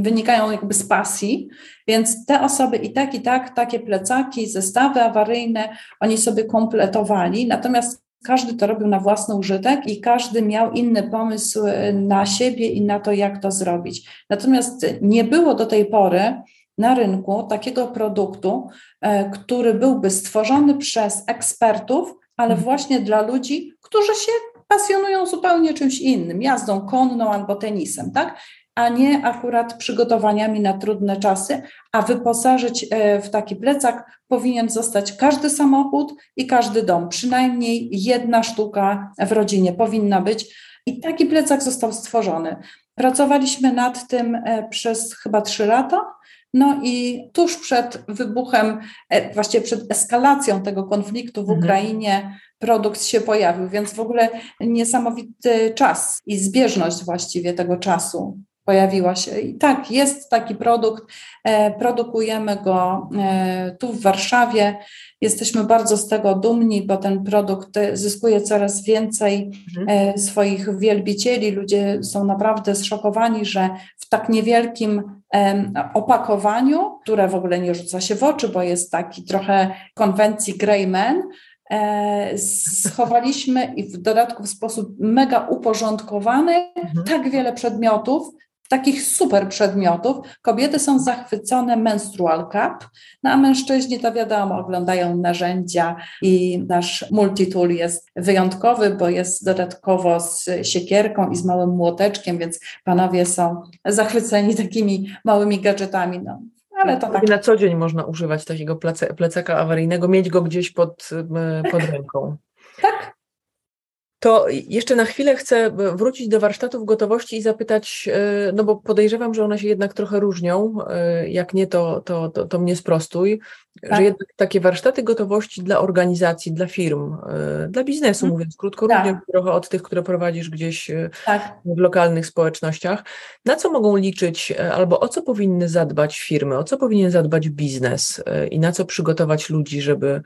wynikają jakby z pasji, więc te osoby i tak, i tak takie plecaki, zestawy awaryjne oni sobie kompletowali, natomiast każdy to robił na własny użytek i każdy miał inny pomysł e, na siebie i na to, jak to zrobić. Natomiast nie było do tej pory na rynku takiego produktu, e, który byłby stworzony przez ekspertów, ale mhm. właśnie dla ludzi, którzy się pasjonują zupełnie czymś innym, jazdą konną albo tenisem, tak? A nie akurat przygotowaniami na trudne czasy, a wyposażyć e, w taki plecak powinien zostać każdy samochód i każdy dom. Przynajmniej jedna sztuka w rodzinie powinna być. I taki plecak został stworzony. Pracowaliśmy nad tym e, przez chyba trzy lata. No i tuż przed wybuchem, e, właściwie przed eskalacją tego konfliktu w mhm. Ukrainie, produkt się pojawił, więc w ogóle niesamowity czas i zbieżność właściwie tego czasu pojawiła się. I tak, jest taki produkt, e, produkujemy go e, tu w Warszawie. Jesteśmy bardzo z tego dumni, bo ten produkt zyskuje coraz więcej mhm. E, swoich wielbicieli. Ludzie są naprawdę zszokowani, że w tak niewielkim opakowaniu, które w ogóle nie rzuca się w oczy, bo jest taki trochę konwencji Greyman, schowaliśmy i w dodatku w sposób mega uporządkowany mhm. tak wiele przedmiotów, takich super przedmiotów. Kobiety są zachwycone menstrual cup, no a mężczyźni to wiadomo, oglądają narzędzia i nasz multitool jest wyjątkowy, bo jest dodatkowo z siekierką i z małym młoteczkiem, więc panowie są zachwyceni takimi małymi gadżetami. No, ale to tak. Na co dzień można używać takiego plecaka awaryjnego, mieć go gdzieś pod, pod ręką. Tak, to jeszcze na chwilę chcę wrócić do warsztatów gotowości i zapytać, e, no bo podejrzewam, że one się jednak trochę różnią. E, jak nie, to, to, to, to mnie sprostuj tak. że jednak takie warsztaty gotowości dla organizacji, dla firm, e, dla biznesu, hmm. mówiąc krótko, tak. również trochę od tych, które prowadzisz gdzieś tak. w lokalnych społecznościach. Na co mogą liczyć albo o co powinny zadbać firmy, o co powinien zadbać biznes i na co przygotować ludzi, żeby,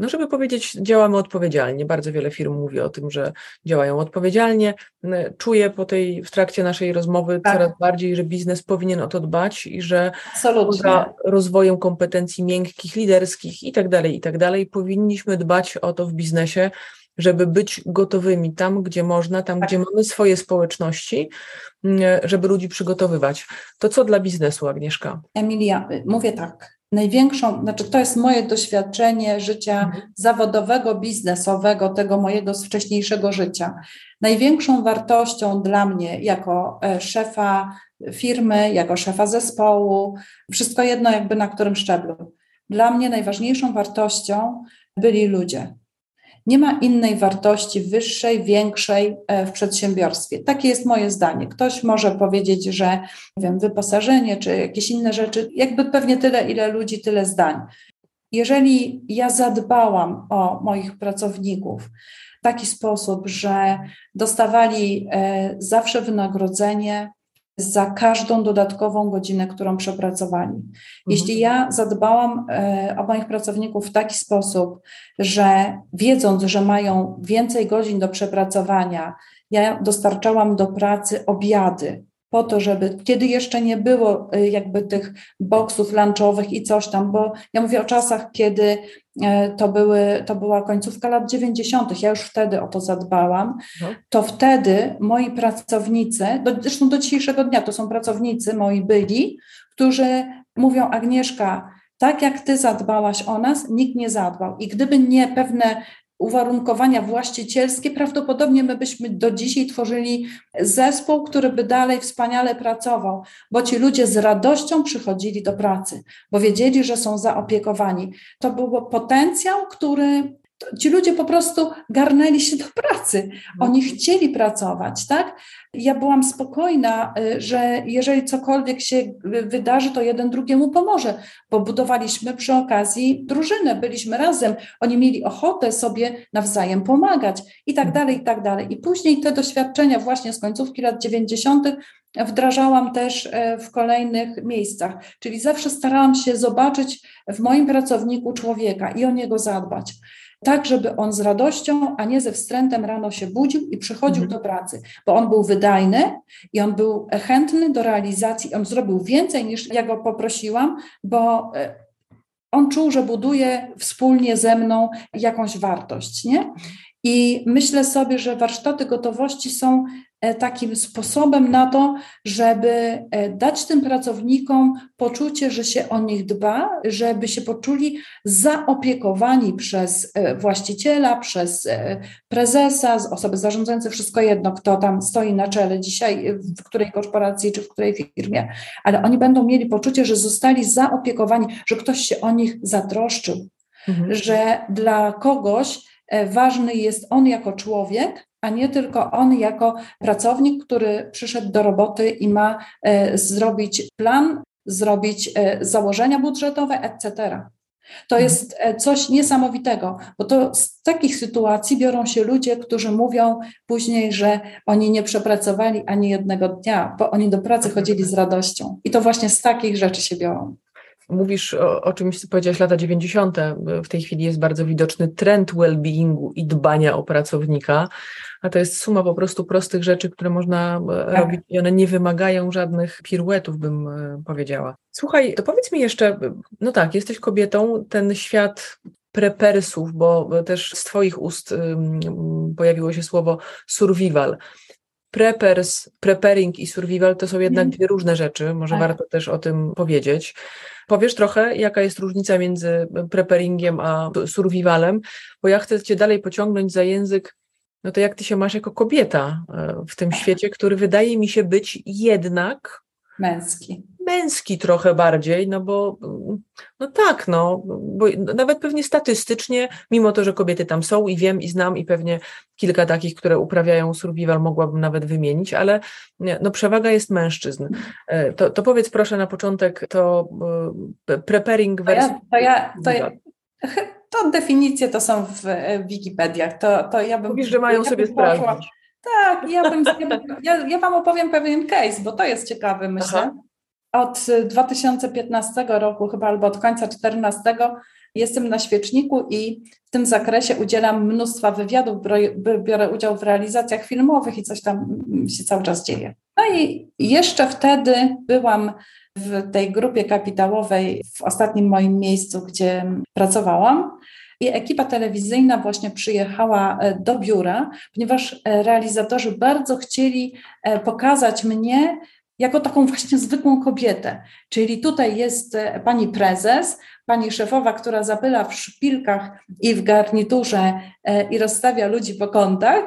no żeby powiedzieć, działamy odpowiedzialnie. Bardzo wiele firm mówi o tym, że działają odpowiedzialnie. Czuję po tej, w trakcie naszej rozmowy tak. coraz bardziej, że biznes powinien o to dbać i że Absolutnie. poza rozwojem kompetencji miękkich, liderskich i tak dalej, i tak dalej. Powinniśmy dbać o to w biznesie, żeby być gotowymi tam, gdzie można, tam, tak. gdzie mamy swoje społeczności, mm, żeby ludzi przygotowywać. To co dla biznesu, Agnieszka? Emilia, mówię tak. Największą, znaczy to jest moje doświadczenie życia mhm. zawodowego, biznesowego, tego mojego wcześniejszego życia. Największą wartością dla mnie jako e, szefa firmy, jako szefa zespołu, wszystko jedno jakby na którym szczeblu, dla mnie najważniejszą wartością byli ludzie. Nie ma innej wartości wyższej, większej e, w przedsiębiorstwie. Takie jest moje zdanie. Ktoś może powiedzieć, że nie wiem, wyposażenie czy jakieś inne rzeczy, jakby pewnie tyle, ile ludzi, tyle zdań. Jeżeli ja zadbałam o moich pracowników w taki sposób, że dostawali e, zawsze wynagrodzenie, za każdą dodatkową godzinę, którą przepracowali. Mhm. Jeśli ja zadbałam e, o moich pracowników w taki sposób, że wiedząc, że mają więcej godzin do przepracowania, ja dostarczałam do pracy obiady, po to, żeby kiedy jeszcze nie było y, jakby tych boksów lunchowych i coś tam, bo ja mówię o czasach, kiedy e, to, były, to była końcówka lat 90., ja już wtedy o to zadbałam, no. to wtedy moi pracownicy, do, zresztą do dzisiejszego dnia to są pracownicy moi byli, którzy mówią Agnieszka, tak jak ty zadbałaś o nas, nikt nie zadbał. I gdyby nie pewne uwarunkowania właścicielskie, prawdopodobnie my byśmy do dzisiaj tworzyli zespół, który by dalej wspaniale pracował, bo ci ludzie z radością przychodzili do pracy, bo wiedzieli, że są zaopiekowani. To był potencjał, który ci ludzie po prostu garnęli się do pracy. Oni mhm. chcieli pracować, tak? Ja byłam spokojna, y, że jeżeli cokolwiek się wydarzy, to jeden drugiemu pomoże, bo budowaliśmy przy okazji drużynę, byliśmy razem. Oni mieli ochotę sobie nawzajem pomagać i tak dalej, i tak dalej. I później te doświadczenia właśnie z końcówki lat 90. wdrażałam też e, w kolejnych miejscach. Czyli zawsze starałam się zobaczyć w moim pracowniku człowieka i o niego zadbać tak żeby on z radością, a nie ze wstrętem rano się budził i przychodził mhm. do pracy, bo on był wydajny i on był chętny do realizacji, on zrobił więcej niż ja go poprosiłam, bo e, on czuł, że buduje wspólnie ze mną jakąś wartość, nie? I myślę sobie, że warsztaty gotowości są takim sposobem na to, żeby e, dać tym pracownikom poczucie, że się o nich dba, żeby się poczuli zaopiekowani przez e, właściciela, przez prezesa, osoby zarządzające, wszystko jedno, kto tam stoi na czele dzisiaj, w której korporacji czy w której firmie, ale oni będą mieli poczucie, że zostali zaopiekowani, że ktoś się o nich zatroszczył, mhm. że dla kogoś ważny jest on jako człowiek, a nie tylko on jako pracownik, który przyszedł do roboty i ma e, zrobić plan, zrobić e, założenia budżetowe, etc. To mhm. jest e, coś niesamowitego, bo to z takich sytuacji biorą się ludzie, którzy mówią później, że oni nie przepracowali ani jednego dnia, bo oni do pracy chodzili z radością. I to właśnie z takich rzeczy się biorą. Mówisz o, o czymś, co powiedziałaś lata 90. W tej chwili jest bardzo widoczny trend well-beingu i dbania o pracownika, a to jest suma po prostu prostych rzeczy, które można e, tak. robić i one nie wymagają żadnych piruetów, bym e, powiedziała. Słuchaj, to powiedz mi jeszcze, no tak, jesteś kobietą, ten świat prepersów, bo też z Twoich ust pojawiło się słowo survival. preppers, preparing i survival to są jednak dwie różne rzeczy. Może tak. warto też o tym powiedzieć. Powiesz trochę, jaka jest różnica między preparingiem a survivalem, bo ja chcę Cię dalej pociągnąć za język, no to jak Ty się masz jako kobieta e, w tym świecie, który wydaje mi się być jednak męski męski trochę bardziej, no bo no tak, no, bo nawet pewnie statystycznie, mimo to, że kobiety tam są i wiem i znam i pewnie kilka takich, które uprawiają survival mogłabym nawet wymienić, ale no przewaga jest mężczyzn. E, to, to powiedz proszę na początek to e, preparing versus... To ja, to ja, to ja, to definicje to są w Wikipediach, to, to ja bym... Mówisz, że mają ja sobie sprawdzić. Tak, ja, bym, ja, ja Wam opowiem pewien case, bo to jest ciekawy, myślę. Aha. Od 2015 roku, chyba albo od końca 2014, jestem na świeczniku i w tym zakresie udzielam mnóstwa wywiadów, biorę udział w realizacjach filmowych i coś tam się cały czas dzieje. No i jeszcze wtedy byłam w tej grupie kapitałowej w ostatnim moim miejscu, gdzie pracowałam. I ekipa telewizyjna właśnie przyjechała e, do biura, ponieważ e, realizatorzy bardzo chcieli e, pokazać mnie jako taką właśnie zwykłą kobietę. Czyli tutaj jest e, pani prezes, pani szefowa, która zapyla w szpilkach i w garniturze e, i rozstawia ludzi po kątach.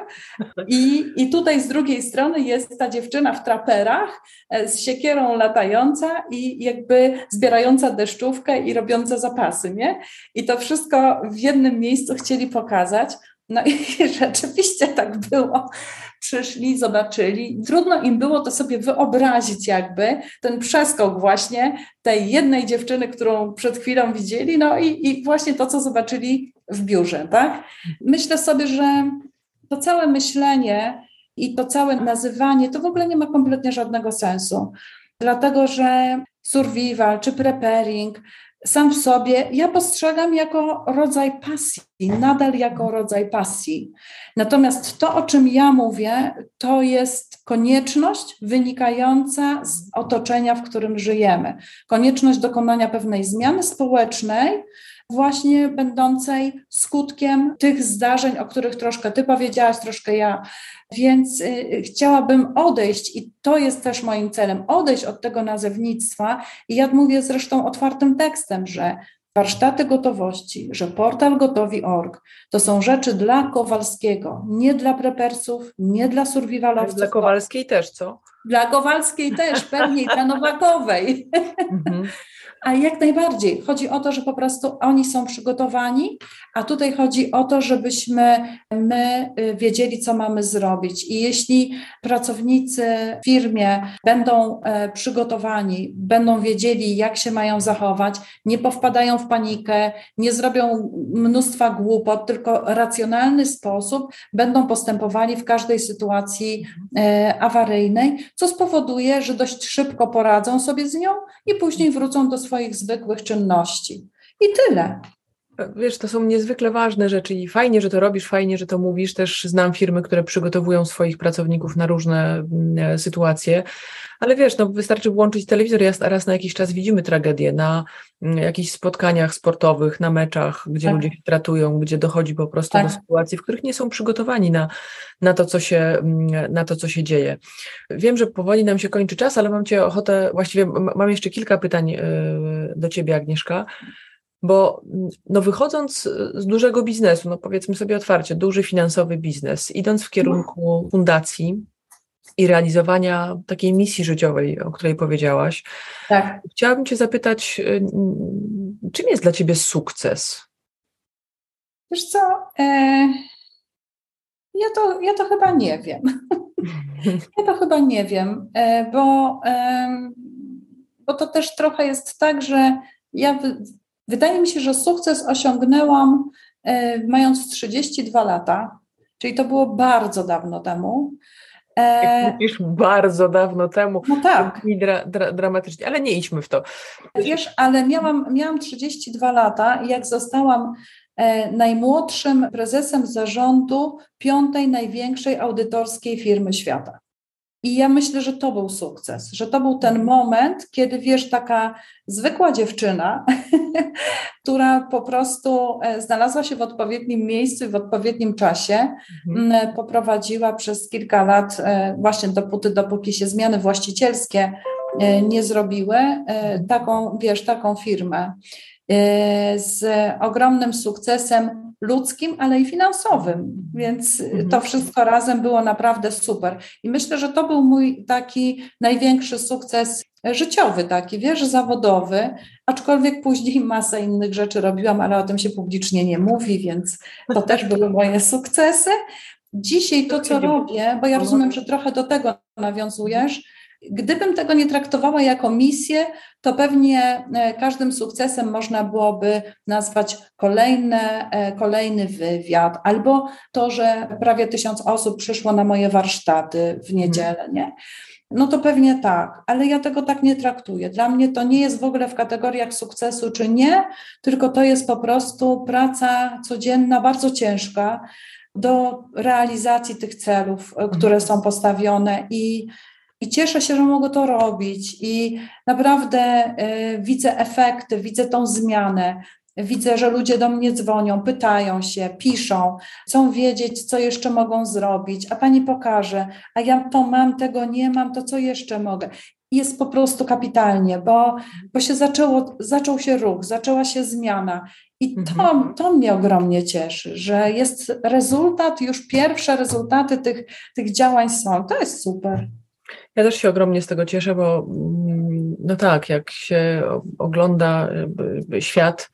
I, I tutaj z drugiej strony jest ta dziewczyna w traperach e, z siekierą latająca i jakby zbierająca deszczówkę i robiąca zapasy, nie? I to wszystko w jednym miejscu chcieli pokazać. No i rzeczywiście tak było. Przyszli, zobaczyli. Trudno im było to sobie wyobrazić, jakby ten przeskok właśnie tej jednej dziewczyny, którą przed chwilą widzieli, no i, i właśnie to, co zobaczyli w biurze, tak? Myślę sobie, że to całe myślenie i to całe nazywanie to w ogóle nie ma kompletnie żadnego sensu. Dlatego, że survival czy preparing sam w sobie ja postrzegam jako rodzaj pasji, nadal jako rodzaj pasji. Natomiast to, o czym ja mówię, to jest konieczność wynikająca z otoczenia, w którym żyjemy. Konieczność dokonania pewnej zmiany społecznej, właśnie będącej skutkiem tych zdarzeń, o których troszkę Ty powiedziałaś, troszkę ja. Więc y, chciałabym odejść, i to jest też moim celem, odejść od tego nazewnictwa. I ja mówię zresztą otwartym tekstem, że warsztaty gotowości, że portal gotowi.org to są rzeczy dla Kowalskiego, nie dla prepersów, nie dla survivalowców. Dla Kowalskiej też, co? Dla Kowalskiej też, pewnie i dla Nowakowej. A jak najbardziej. Chodzi o to, że po prostu oni są przygotowani, a tutaj chodzi o to, żebyśmy my y, wiedzieli, co mamy zrobić. I jeśli pracownicy w firmie będą e, przygotowani, będą wiedzieli, jak się mają zachować, nie powpadają w panikę, nie zrobią mnóstwa głupot, tylko racjonalny sposób będą postępowali w każdej sytuacji e, awaryjnej, co spowoduje, że dość szybko poradzą sobie z nią i później wrócą do swoich zwykłych czynności. I tyle. Wiesz, to są niezwykle ważne rzeczy i fajnie, że to robisz, fajnie, że to mówisz. Też znam firmy, które przygotowują swoich pracowników na różne mm, e, sytuacje, ale wiesz, no wystarczy włączyć telewizor, raz na jakiś czas widzimy tragedię na mm, jakichś spotkaniach sportowych, na meczach, gdzie tak. ludzie się tratują, gdzie dochodzi po prostu tak. do sytuacji, w których nie są przygotowani na, na, to, co się, mm, na to, co się dzieje. Wiem, że powoli nam się kończy czas, ale mam Cię ochotę, właściwie mam jeszcze kilka pytań e, do Ciebie, Agnieszka. Bo no wychodząc z dużego biznesu, no powiedzmy sobie otwarcie, duży finansowy biznes, idąc w kierunku fundacji i realizowania takiej misji życiowej, o której powiedziałaś, tak. chciałabym Cię zapytać, y, czym jest dla Ciebie sukces? Wiesz co, e, ja, to, ja to chyba nie wiem. ja to chyba nie wiem, e, bo, e, bo to też trochę jest tak, że ja Wydaje mi się, że sukces osiągnęłam mając 32 lata, czyli to było bardzo dawno temu. E, Jak mówisz bardzo dawno temu, no tak. Dra, dra, dramatycznie, ale nie idźmy w to. Wiesz, ale miałam, miałam 32 lata i jak zostałam e, najmłodszym prezesem zarządu piątej największej audytorskiej firmy świata. I ja myślę, że to był sukces, że to był ten moment, kiedy wiesz, taka zwykła dziewczyna, która po prostu e, znalazła się w odpowiednim miejscu i w odpowiednim czasie, mhm. poprowadziła przez kilka lat, e, właśnie dopóty, dopóki się zmiany właścicielskie e, nie zrobiły, taką, wiesz, taką firmę z ogromnym sukcesem ludzkim, ale i finansowym. Więc mhm. to wszystko razem było naprawdę super. I myślę, że to był mój taki największy sukces życiowy, taki, wiesz, zawodowy, aczkolwiek później masę innych rzeczy robiłam, ale o tym się publicznie nie mówi, więc to też były moje sukcesy. Dzisiaj to, co robię, bo ja rozumiem, że trochę do tego nawiązujesz, Gdybym tego nie traktowała jako misję, to pewnie e, każdym sukcesem można byłoby nazwać kolejne, e, kolejny wywiad, albo to, że prawie tysiąc osób przyszło na moje warsztaty w niedzielę, nie? No to pewnie tak, ale ja tego tak nie traktuję. Dla mnie to nie jest w ogóle w kategoriach sukcesu czy nie, tylko to jest po prostu praca codzienna, bardzo ciężka do realizacji tych celów, e, które są postawione i i cieszę się, że mogę to robić i naprawdę y, widzę efekty, widzę tą zmianę. Widzę, że ludzie do mnie dzwonią, pytają się, piszą, chcą wiedzieć, co jeszcze mogą zrobić, a pani pokaże, a ja to mam, tego nie mam, to co jeszcze mogę. Jest po prostu kapitalnie, bo, bo się zaczęło, zaczął się ruch, zaczęła się zmiana. I to, mhm. to mnie ogromnie cieszy, że jest rezultat, już pierwsze rezultaty tych, tych działań są. To jest super. Ja też się ogromnie z tego cieszę, bo mm, no tak, jak się ogląda świat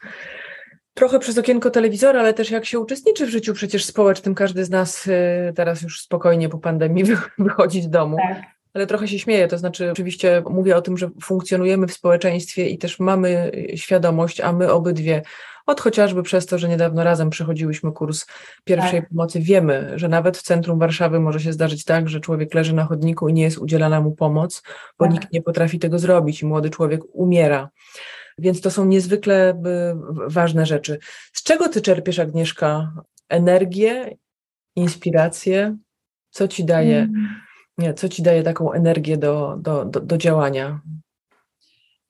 trochę przez okienko telewizora, ale też jak się uczestniczy w życiu przecież społecznym, każdy z nas y, teraz już spokojnie po pandemii wychodzi z domu. Tak. Ale trochę się śmieję, to znaczy oczywiście mówię o tym, że funkcjonujemy w społeczeństwie i też mamy świadomość, a my obydwie od chociażby przez to, że niedawno razem przechodziłyśmy kurs pierwszej tak. pomocy, wiemy, że nawet w centrum Warszawy może się zdarzyć tak, że człowiek leży na chodniku i nie jest udzielana mu pomoc, bo tak. nikt nie potrafi tego zrobić i młody człowiek umiera. Więc to są niezwykle ważne rzeczy. Z czego ty czerpiesz, Agnieszka, energię, inspirację? Co ci daje, mm. nie, co ci daje taką energię do, do, do, do działania?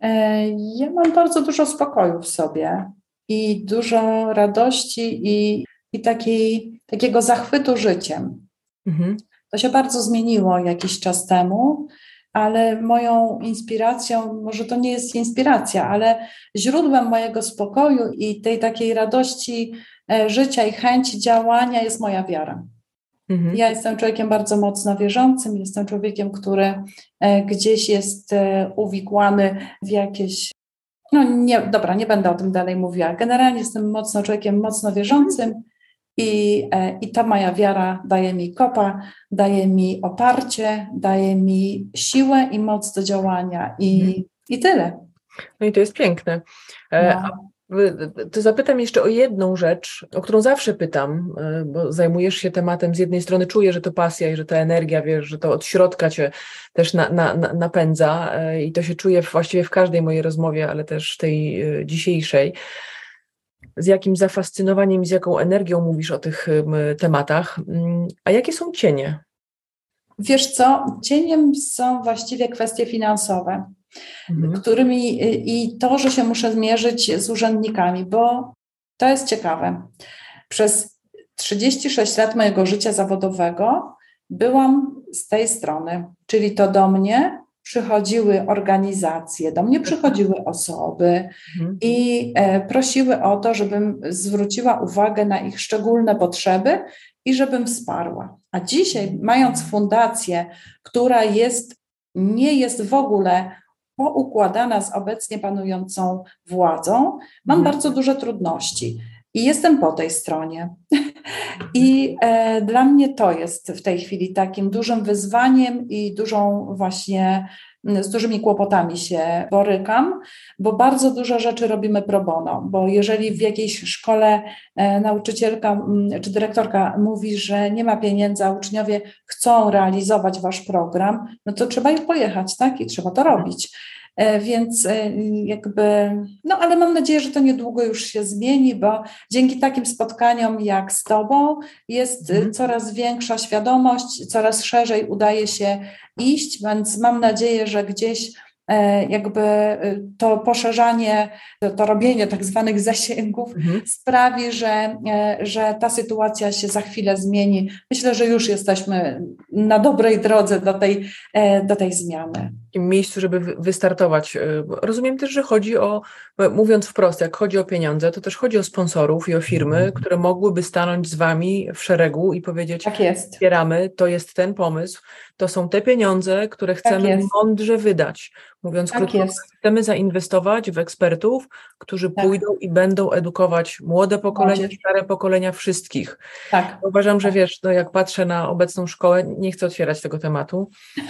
E, ja mam bardzo dużo spokoju w sobie i dużo radości i, i takiej, takiego zachwytu życiem. Mhm. To się bardzo zmieniło jakiś czas temu, ale moją inspiracją, może to nie jest inspiracja, ale źródłem mojego spokoju i tej takiej radości e, życia i chęci działania jest moja wiara. Mhm. Ja jestem człowiekiem bardzo mocno wierzącym, jestem człowiekiem, który e, gdzieś jest e, uwikłany w jakieś no nie, dobra, nie będę o tym dalej mówiła. Generalnie jestem mocno człowiekiem, mocno wierzącym i, e, i ta moja wiara daje mi kopa, daje mi oparcie, daje mi siłę i moc do działania i, mhm. i tyle. No i to jest piękne. E, no. To zapytam jeszcze o jedną rzecz, o którą zawsze pytam, e, bo zajmujesz się tematem, z jednej strony czuję, że to pasja i że ta energia, wiesz, że to od środka cię też na, na, na, napędza e, i to się czuje właściwie w każdej mojej rozmowie, ale też tej e, dzisiejszej. Z jakim zafascynowaniem, z jaką energią mówisz o tych tematach. Mm, a jakie są cienie? Wiesz co, cieniem są właściwie kwestie finansowe mhm. którymi i to, że się muszę zmierzyć z urzędnikami, bo to jest ciekawe. Przez 36 lat mojego życia zawodowego byłam z tej strony, czyli to do mnie przychodziły organizacje, do mnie przychodziły osoby mhm. i e, prosiły o to, żebym zwróciła uwagę na ich szczególne potrzeby i żebym wsparła. A dzisiaj, mając fundację, która jest, nie jest w ogóle poukładana z obecnie panującą władzą, mam mhm. bardzo duże trudności. I jestem po tej stronie. I e, dla mnie to jest w tej chwili takim dużym wyzwaniem i dużą właśnie z dużymi kłopotami się borykam, bo bardzo dużo rzeczy robimy pro bono, bo jeżeli w jakiejś szkole e, nauczycielka czy dyrektorka mówi, że nie ma pieniędzy, a uczniowie chcą realizować wasz program, no to trzeba ich pojechać, tak? I trzeba to robić. Więc jakby, no ale mam nadzieję, że to niedługo już się zmieni, bo dzięki takim spotkaniom jak z Tobą jest mhm. coraz większa świadomość, coraz szerzej udaje się iść, więc mam nadzieję, że gdzieś E, jakby e, to poszerzanie, to, to robienie tak zwanych zasięgów mhm. sprawi, że, e, że ta sytuacja się za chwilę zmieni. Myślę, że już jesteśmy na dobrej drodze do tej, do tej zmiany. miejscu, żeby wystartować. Rozumiem też, że chodzi o, mówiąc wprost, jak chodzi o pieniądze, to też chodzi o sponsorów i o firmy, mhm. które mogłyby stanąć z Wami w szeregu i powiedzieć, tak jest. wspieramy, to jest ten pomysł, to są te pieniądze, które tak chcemy tak mądrze wydać. Mówiąc tak krótko, jest. chcemy zainwestować w ekspertów, którzy tak. pójdą i będą edukować młode pokolenia, stare pokolenia, wszystkich. Tak. Uważam, że wiesz, no jak patrzę na obecną szkołę, nie chcę otwierać tego tematu.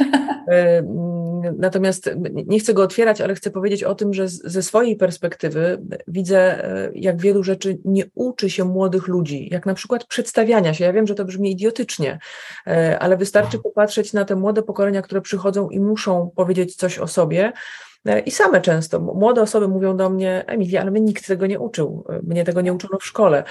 E, natomiast nie chcę go otwierać, ale chcę powiedzieć o tym, że ze swojej perspektywy widzę, e, jak wielu rzeczy nie uczy się młodych ludzi, jak na przykład przedstawiania się. Ja wiem, że to brzmi idiotycznie, e, ale wystarczy popatrzeć na te młode pokolenia, które przychodzą i muszą powiedzieć coś o sobie. I same często, młode osoby mówią do mnie, Emilia, ale mnie nikt tego nie uczył, mnie tego nie uczono w szkole.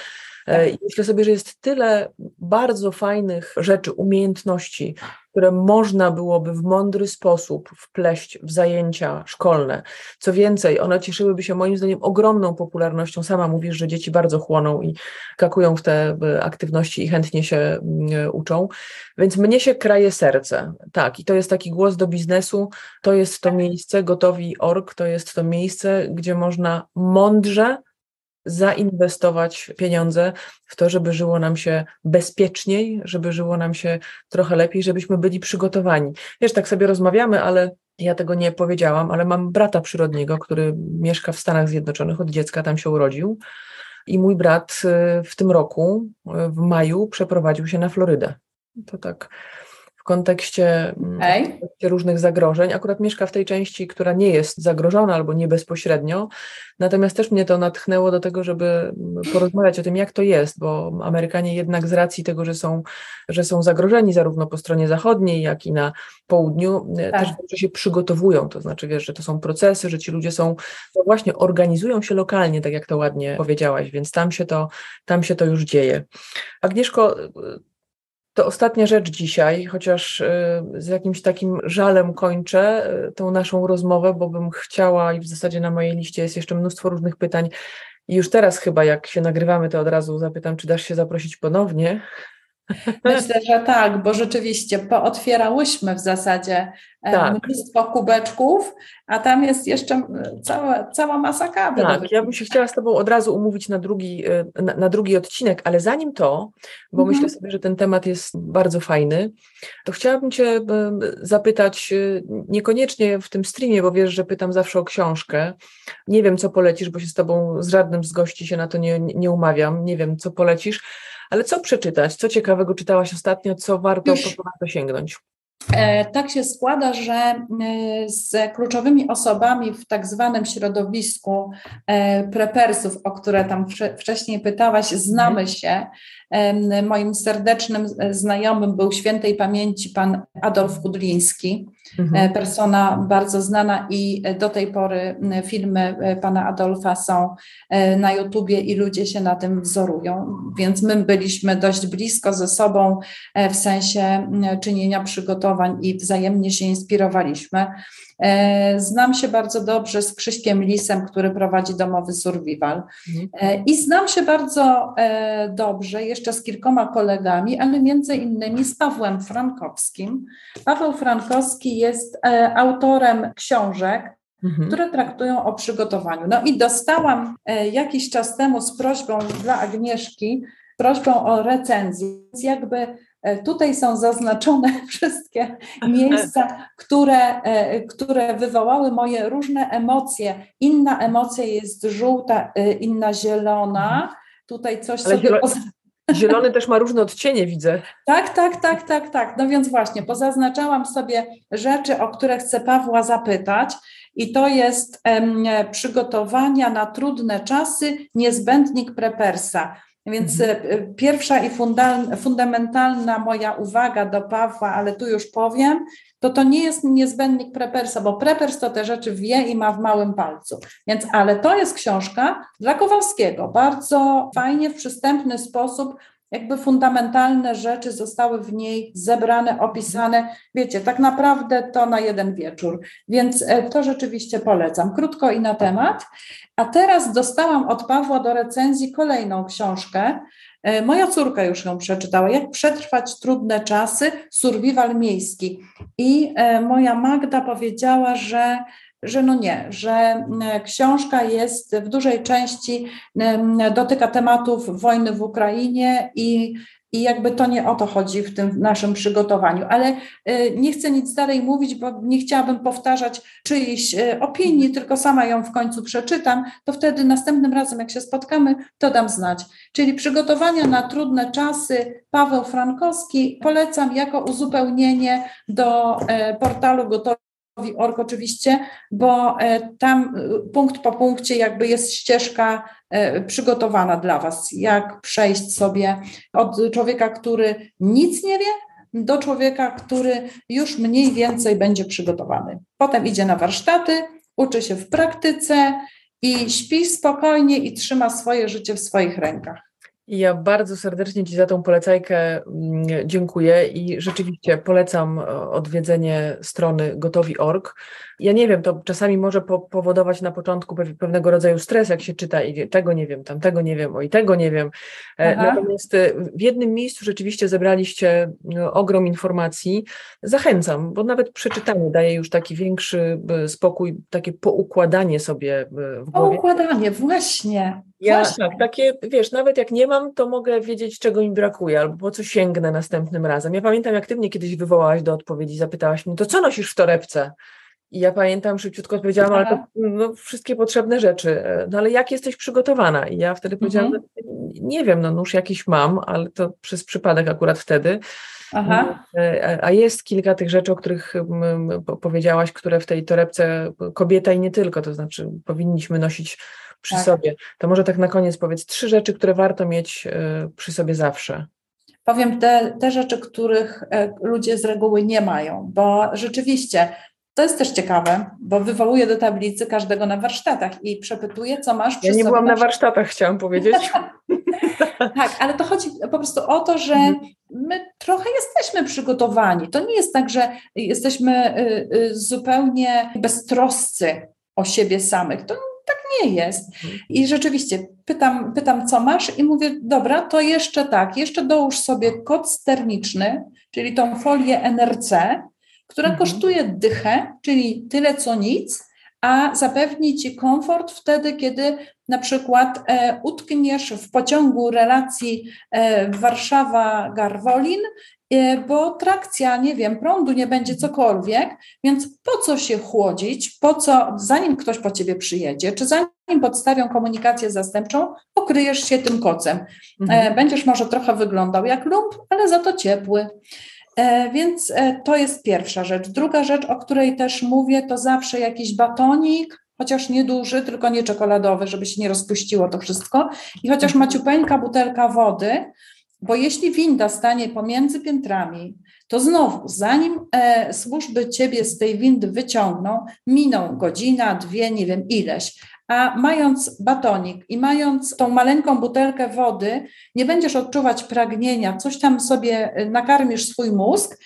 Tak. I myślę sobie, że jest tyle bardzo fajnych rzeczy, umiejętności, które można byłoby w mądry sposób wpleść w zajęcia szkolne. Co więcej, one cieszyłyby się moim zdaniem ogromną popularnością. Sama mówisz, że dzieci bardzo chłoną i kakują w te e, aktywności i chętnie się mm, uczą. Więc mnie się kraje serce. Tak, i to jest taki głos do biznesu. To jest to miejsce, gotowi org, to jest to miejsce, gdzie można mądrze zainwestować pieniądze w to, żeby żyło nam się bezpieczniej, żeby żyło nam się trochę lepiej, żebyśmy byli przygotowani. Wiesz, tak sobie rozmawiamy, ale ja tego nie powiedziałam, ale mam brata przyrodniego, który mieszka w Stanach Zjednoczonych, od dziecka tam się urodził. I mój brat y, w tym roku, y, w maju, przeprowadził się na Florydę. To tak kontekście, mm, w kontekście różnych zagrożeń. Akurat mieszka w tej części, która nie jest zagrożona albo nie bezpośrednio. Natomiast też mnie to natchnęło do tego, żeby mm, porozmawiać o tym, jak to jest, bo Amerykanie jednak z racji tego, że są, że są zagrożeni zarówno po stronie zachodniej, jak i na południu, e, tak. też się przygotowują. To znaczy, wiesz, że to są procesy, że ci ludzie są, no właśnie, organizują się lokalnie, tak jak to ładnie powiedziałaś, więc tam się to, tam się to już dzieje. Agnieszko, to ostatnia rzecz dzisiaj, chociaż y, z jakimś takim żalem kończę y, tą naszą rozmowę, bo bym chciała i w zasadzie na mojej liście jest jeszcze mnóstwo różnych pytań. I już teraz chyba, jak się nagrywamy, to od razu zapytam, czy dasz się zaprosić ponownie, Myślę, że tak, bo rzeczywiście pootwierałyśmy w zasadzie e, tak. mnóstwo kubeczków, a tam jest jeszcze cała, cała masa kawy. Tak, ja bym się chciała z Tobą od razu umówić na drugi, e, na, na drugi odcinek, ale zanim to, bo mhm. myślę sobie, że ten temat jest bardzo fajny, to chciałabym Cię e, zapytać, niekoniecznie w tym streamie, bo wiesz, że pytam zawsze o książkę. Nie wiem, co polecisz, bo się z Tobą, z żadnym z gości się na to nie, nie umawiam. Nie wiem, co polecisz ale co przeczytać? Co ciekawego czytałaś ostatnio? Co warto, po warto sięgnąć? E, tak się składa, że e, z kluczowymi osobami w tak zwanym środowisku e, prepersów, o które tam wcześniej pytałaś, znamy mhm. się. Moim serdecznym znajomym był świętej pamięci pan Adolf Kudliński, mhm. persona bardzo znana i do tej pory filmy pana Adolfa są na YouTubie i ludzie się na tym wzorują, więc my byliśmy dość blisko ze sobą w sensie czynienia przygotowań i wzajemnie się inspirowaliśmy. E, znam się bardzo dobrze z Krzyśkiem Lisem, który prowadzi domowy survival. Mhm. E, I znam się bardzo e, dobrze jeszcze z kilkoma kolegami, ale między innymi z Pawłem Frankowskim. Paweł Frankowski jest autorem książek Mhm. które traktują o przygotowaniu. No i dostałam jakiś czas temu z prośbą dla Agnieszki, prośbą o recenzję, jakby tutaj są zaznaczone wszystkie miejsca, które, e, które wywołały moje różne emocje. Inna emocja jest żółta, e, inna zielona. Mhm. Tutaj coś Ale sobie. Zielony też ma różne odcienie, widzę. Tak, tak, tak, tak, tak. No więc właśnie, pozaznaczałam sobie rzeczy, o które chcę Pawła zapytać, i to jest em, przygotowania na trudne czasy, niezbędnik prepersa. Więc mhm. pierwsza i fundamentalna moja uwaga do Pawła, ale tu już powiem, to to nie jest niezbędnik prepersa, bo prepers to te rzeczy wie i ma w małym palcu. Więc, ale to jest książka dla Kowalskiego, bardzo fajnie, w przystępny sposób jakby fundamentalne rzeczy zostały w niej zebrane, opisane. Wiecie, tak naprawdę to na jeden wieczór, więc e, to rzeczywiście polecam. Krótko i na temat. A teraz dostałam od Pawła do recenzji kolejną książkę. E, moja córka już ją przeczytała. Jak przetrwać trudne czasy? Survival miejski. I e, moja Magda powiedziała, że że no nie, że książka jest w dużej części dotyka tematów wojny w Ukrainie i i jakby to nie o to chodzi w tym naszym przygotowaniu. Ale e, nie chcę nic dalej mówić, bo nie chciałabym powtarzać czyichś e, opinii, tylko sama ją w końcu przeczytam, to wtedy następnym razem, jak się spotkamy, to dam znać. Czyli przygotowania na trudne czasy Paweł Frankowski polecam jako uzupełnienie do e, portalu gotowy org oczywiście, bo e, tam e, punkt po punkcie jakby jest ścieżka e, przygotowana dla Was, jak przejść sobie od człowieka, który nic nie wie, do człowieka, który już mniej więcej będzie przygotowany. Potem idzie na warsztaty, uczy się w praktyce i śpi spokojnie i trzyma swoje życie w swoich rękach. Ja bardzo serdecznie Ci za tą polecajkę mm, dziękuję i rzeczywiście polecam odwiedzenie strony gotowi.org. Ja nie wiem, to czasami może powodować na początku pewnego rodzaju stres, jak się czyta i tego nie wiem, tamtego nie wiem, o i tego nie wiem. E, Aha. Natomiast e, w jednym miejscu rzeczywiście zebraliście no, ogrom informacji. Zachęcam, bo nawet przeczytanie daje już taki większy e, spokój, takie poukładanie sobie w głowie. Poukładanie, właśnie. Ja tak, takie, wiesz, nawet jak nie mam, to mogę wiedzieć, czego mi brakuje, albo po co sięgnę następnym razem. Ja pamiętam, jak ty mnie kiedyś wywołałaś do odpowiedzi, zapytałaś mnie, to co nosisz w torebce? I ja pamiętam, szybciutko odpowiedziałam, ale to no, wszystkie potrzebne rzeczy. E, no ale jak jesteś przygotowana? I ja wtedy powiedziałam, mhm. nie wiem, no nóż jakiś mam, ale to przez przypadek akurat wtedy. Aha. E, a jest kilka tych rzeczy, o których powiedziałaś, które w tej torebce kobieta i nie tylko, to znaczy powinniśmy nosić przy tak. sobie. To może tak na koniec powiedz trzy rzeczy, które warto mieć e, przy sobie zawsze. Powiem te, te rzeczy, których ludzie z reguły nie mają, bo rzeczywiście to jest też ciekawe, bo wywołuję do tablicy każdego na warsztatach i przepytuję, co masz przy Ja nie byłam na warsztatach, chciałam powiedzieć. tak, ale to chodzi po prostu o to, że mhm. my trochę jesteśmy przygotowani. To nie jest tak, że jesteśmy y, y, zupełnie beztroscy o siebie samych. To tak nie jest. Mhm. I rzeczywiście pytam, pytam, co masz, i mówię, dobra, to jeszcze tak, jeszcze dołóż sobie kod sterniczny, czyli tą folię NRC, która mhm. kosztuje dychę, czyli tyle co nic, a zapewni ci komfort wtedy, kiedy na przykład e, utkniesz w pociągu relacji e, Warszawa-Garwolin, e, bo trakcja, nie wiem, prądu nie będzie cokolwiek, więc po co się chłodzić, po co, zanim ktoś po ciebie przyjedzie, czy zanim podstawią komunikację zastępczą, okryjesz się tym kocem. Mhm. Będziesz może trochę wyglądał jak lump, ale za to ciepły. E, więc e, to jest pierwsza rzecz. Druga rzecz, o której też mówię, to zawsze jakiś batonik, chociaż nieduży, tylko nie czekoladowy, żeby się nie rozpuściło to wszystko. I chociaż mhm. maciupeńka butelka wody, bo jeśli winda stanie pomiędzy piętrami, to znowu, zanim e, służby ciebie z tej windy wyciągną, miną godzina, dwie, nie wiem ileś, a mając batonik i mając tą maleńką butelkę wody, nie będziesz odczuwać pragnienia, coś tam sobie y, nakarmisz swój mózg,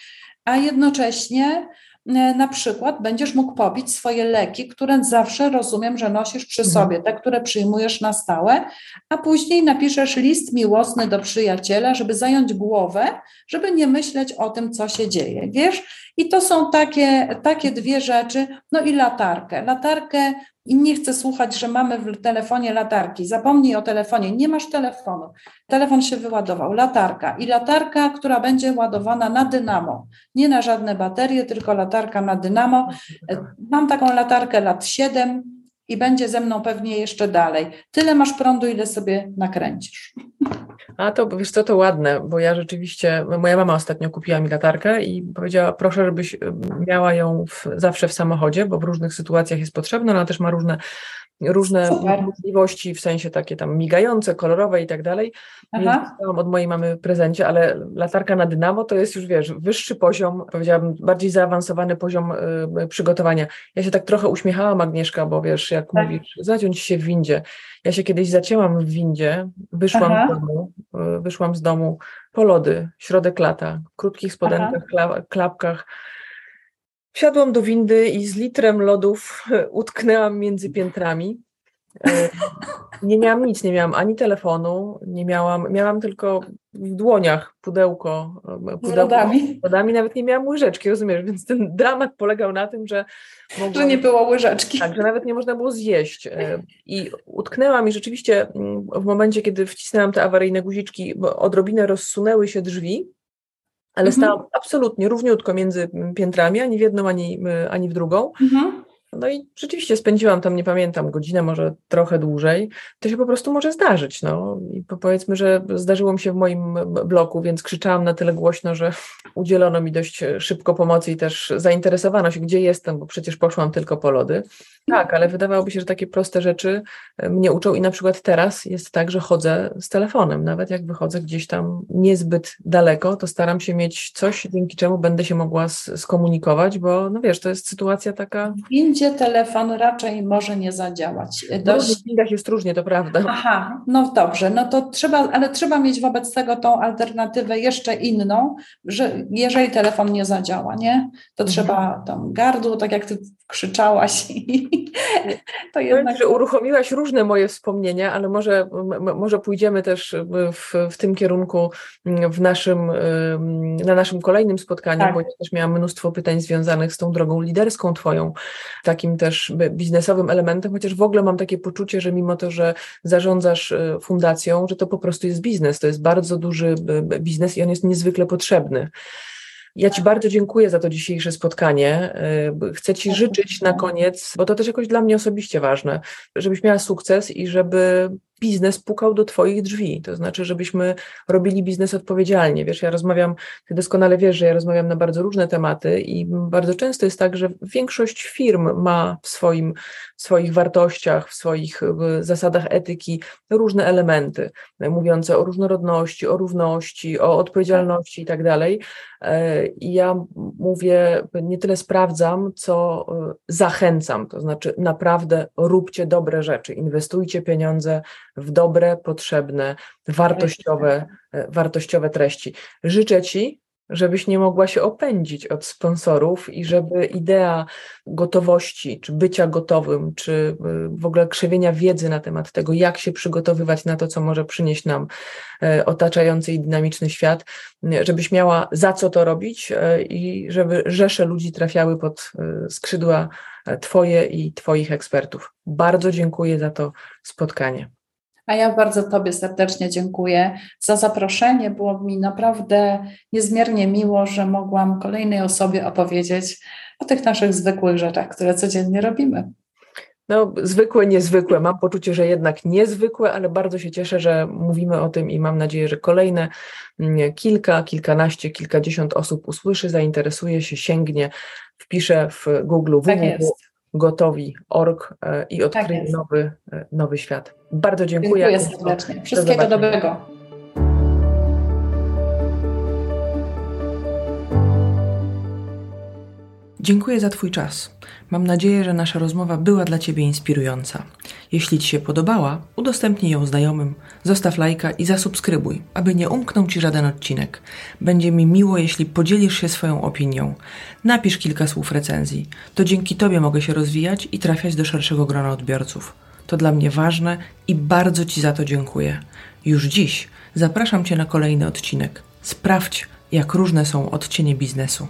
a jednocześnie y, na przykład będziesz mógł popić swoje leki, które zawsze rozumiem, że nosisz przy mhm. sobie, te, które przyjmujesz na stałe, a później napiszesz list miłosny do przyjaciela, żeby zająć głowę, żeby nie myśleć o tym, co się dzieje. Wiesz? I to są takie, takie dwie rzeczy. No i latarkę. Latarkę i nie chcę słuchać, że mamy w telefonie latarki. Zapomnij o telefonie, nie masz telefonu. Telefon się wyładował, latarka i latarka, która będzie ładowana na dynamo. Nie na żadne baterie, tylko latarka na dynamo. Mam taką latarkę lat 7 i będzie ze mną pewnie jeszcze dalej. Tyle masz prądu, ile sobie nakręcisz. A to wiesz co, to ładne, bo ja rzeczywiście, moja mama ostatnio kupiła mi latarkę i powiedziała, proszę, żebyś miała ją w, zawsze w samochodzie, bo w różnych sytuacjach jest potrzebna, ona też ma różne różne Super. możliwości, w sensie takie tam migające, kolorowe i tak dalej. Dostałam od mojej mamy prezencie, ale latarka na dynamo to jest już, wiesz, wyższy poziom, powiedziałabym, bardziej zaawansowany poziom y, przygotowania. Ja się tak trochę uśmiechałam, Agnieszka, bo wiesz, jak tak. mówisz, zaciąć się w windzie. Ja się kiedyś zacięłam w windzie, wyszłam Aha. z domu, y, wyszłam z domu po lody, środek lata, krótkich spodenkach, klapkach, Wsiadłam do windy i z litrem lodów utknęłam między piętrami. E, nie miałam nic, nie miałam ani telefonu, nie miałam, miałam tylko w dłoniach pudełko, e, pudełko z lodami. lodami, nawet nie miałam łyżeczki, rozumiesz, więc ten dramat polegał na tym, że mogłam, że nie było łyżeczki. Tak, że nawet nie można było zjeść e, i utknęłam i rzeczywiście mm, w momencie, kiedy wcisnęłam te awaryjne guziczki, odrobinę rozsunęły się drzwi, ale mhm. stałam absolutnie równiutko między piętrami, ani w jedną, ani, ani w drugą. Mhm. No i rzeczywiście spędziłam tam, nie pamiętam, godzinę, może trochę dłużej. To się po prostu może zdarzyć. No. I powiedzmy, że zdarzyło mi się w moim bloku, więc krzyczałam na tyle głośno, że udzielono mi dość szybko pomocy i też zainteresowano się, gdzie jestem, bo przecież poszłam tylko po lody. Tak, ale wydawałoby się, że takie proste rzeczy e, mnie uczą i na przykład teraz jest tak, że chodzę z telefonem. Nawet jak wychodzę gdzieś tam niezbyt daleko, to staram się mieć coś, dzięki czemu będę się mogła skomunikować, bo no wiesz, to jest sytuacja taka telefon raczej może nie zadziałać. Dość... W różnych jest różnie, to prawda. Aha, no dobrze, no to trzeba, ale trzeba mieć wobec tego tą alternatywę jeszcze inną, że jeżeli telefon nie zadziała, nie, to mhm. trzeba tam gardło, tak jak ty krzyczałaś to jednak... że uruchomiłaś różne moje wspomnienia, ale może, może pójdziemy też w, w tym kierunku w naszym, na naszym kolejnym spotkaniu, tak. bo ja też miałam mnóstwo pytań związanych z tą drogą liderską twoją, takim też biznesowym elementem, chociaż w ogóle mam takie poczucie, że mimo to, że zarządzasz e, fundacją, że to po prostu jest biznes, to jest bardzo duży biznes i on jest niezwykle potrzebny. Ja Ci bardzo dziękuję za to dzisiejsze spotkanie. Chcę Ci życzyć na koniec, bo to też jakoś dla mnie osobiście ważne, żebyś miała sukces i żeby biznes pukał do Twoich drzwi. To znaczy, żebyśmy robili biznes odpowiedzialnie. Wiesz, ja rozmawiam, Ty doskonale wiesz, że ja rozmawiam na bardzo różne tematy i bardzo często jest tak, że większość firm ma w, swoim, w swoich wartościach, w swoich zasadach etyki różne elementy, mówiące o różnorodności, o równości, o odpowiedzialności i tak dalej. E, I ja mówię, nie tyle sprawdzam, co e, zachęcam. To znaczy, naprawdę róbcie dobre rzeczy, inwestujcie pieniądze w dobre, potrzebne, wartościowe, e, wartościowe treści. Życzę Ci, żebyś nie mogła się opędzić od sponsorów i żeby idea gotowości, czy bycia gotowym, czy y, w ogóle krzewienia wiedzy na temat tego, jak się przygotowywać na to, co może przynieść nam e, otaczający i dynamiczny świat, żebyś miała za co to robić e, i żeby rzesze ludzi trafiały pod skrzydła Twoje i Twoich ekspertów. Bardzo dziękuję za to spotkanie. A ja bardzo Tobie serdecznie dziękuję za zaproszenie. Było mi naprawdę niezmiernie miło, że mogłam kolejnej osobie opowiedzieć o tych naszych zwykłych rzeczach, które codziennie robimy. No, zwykłe, niezwykłe. Mam poczucie, że jednak niezwykłe, ale bardzo się cieszę, że mówimy o tym i mam nadzieję, że kolejne mm, kilka, kilkanaście, kilkadziesiąt osób usłyszy, zainteresuje się, sięgnie, wpisze w Google tak gotowi.org e, i odkryje tak nowy, e, nowy świat. Bardzo dziękuję. Dziękuję serdecznie. Wszystkiego dobrego. Dziękuję za Twój czas. Mam nadzieję, że nasza rozmowa była dla Ciebie inspirująca. Jeśli Ci się podobała, udostępnij ją znajomym, zostaw lajka i zasubskrybuj, aby nie umknął Ci żaden odcinek. Będzie mi miło, jeśli podzielisz się swoją opinią. Napisz kilka słów recenzji. To dzięki Tobie mogę się rozwijać i trafiać do szerszego grona odbiorców. To dla mnie ważne i bardzo Ci za to dziękuję. Już dziś zapraszam Cię na kolejny odcinek. Sprawdź, jak różne są odcienie biznesu.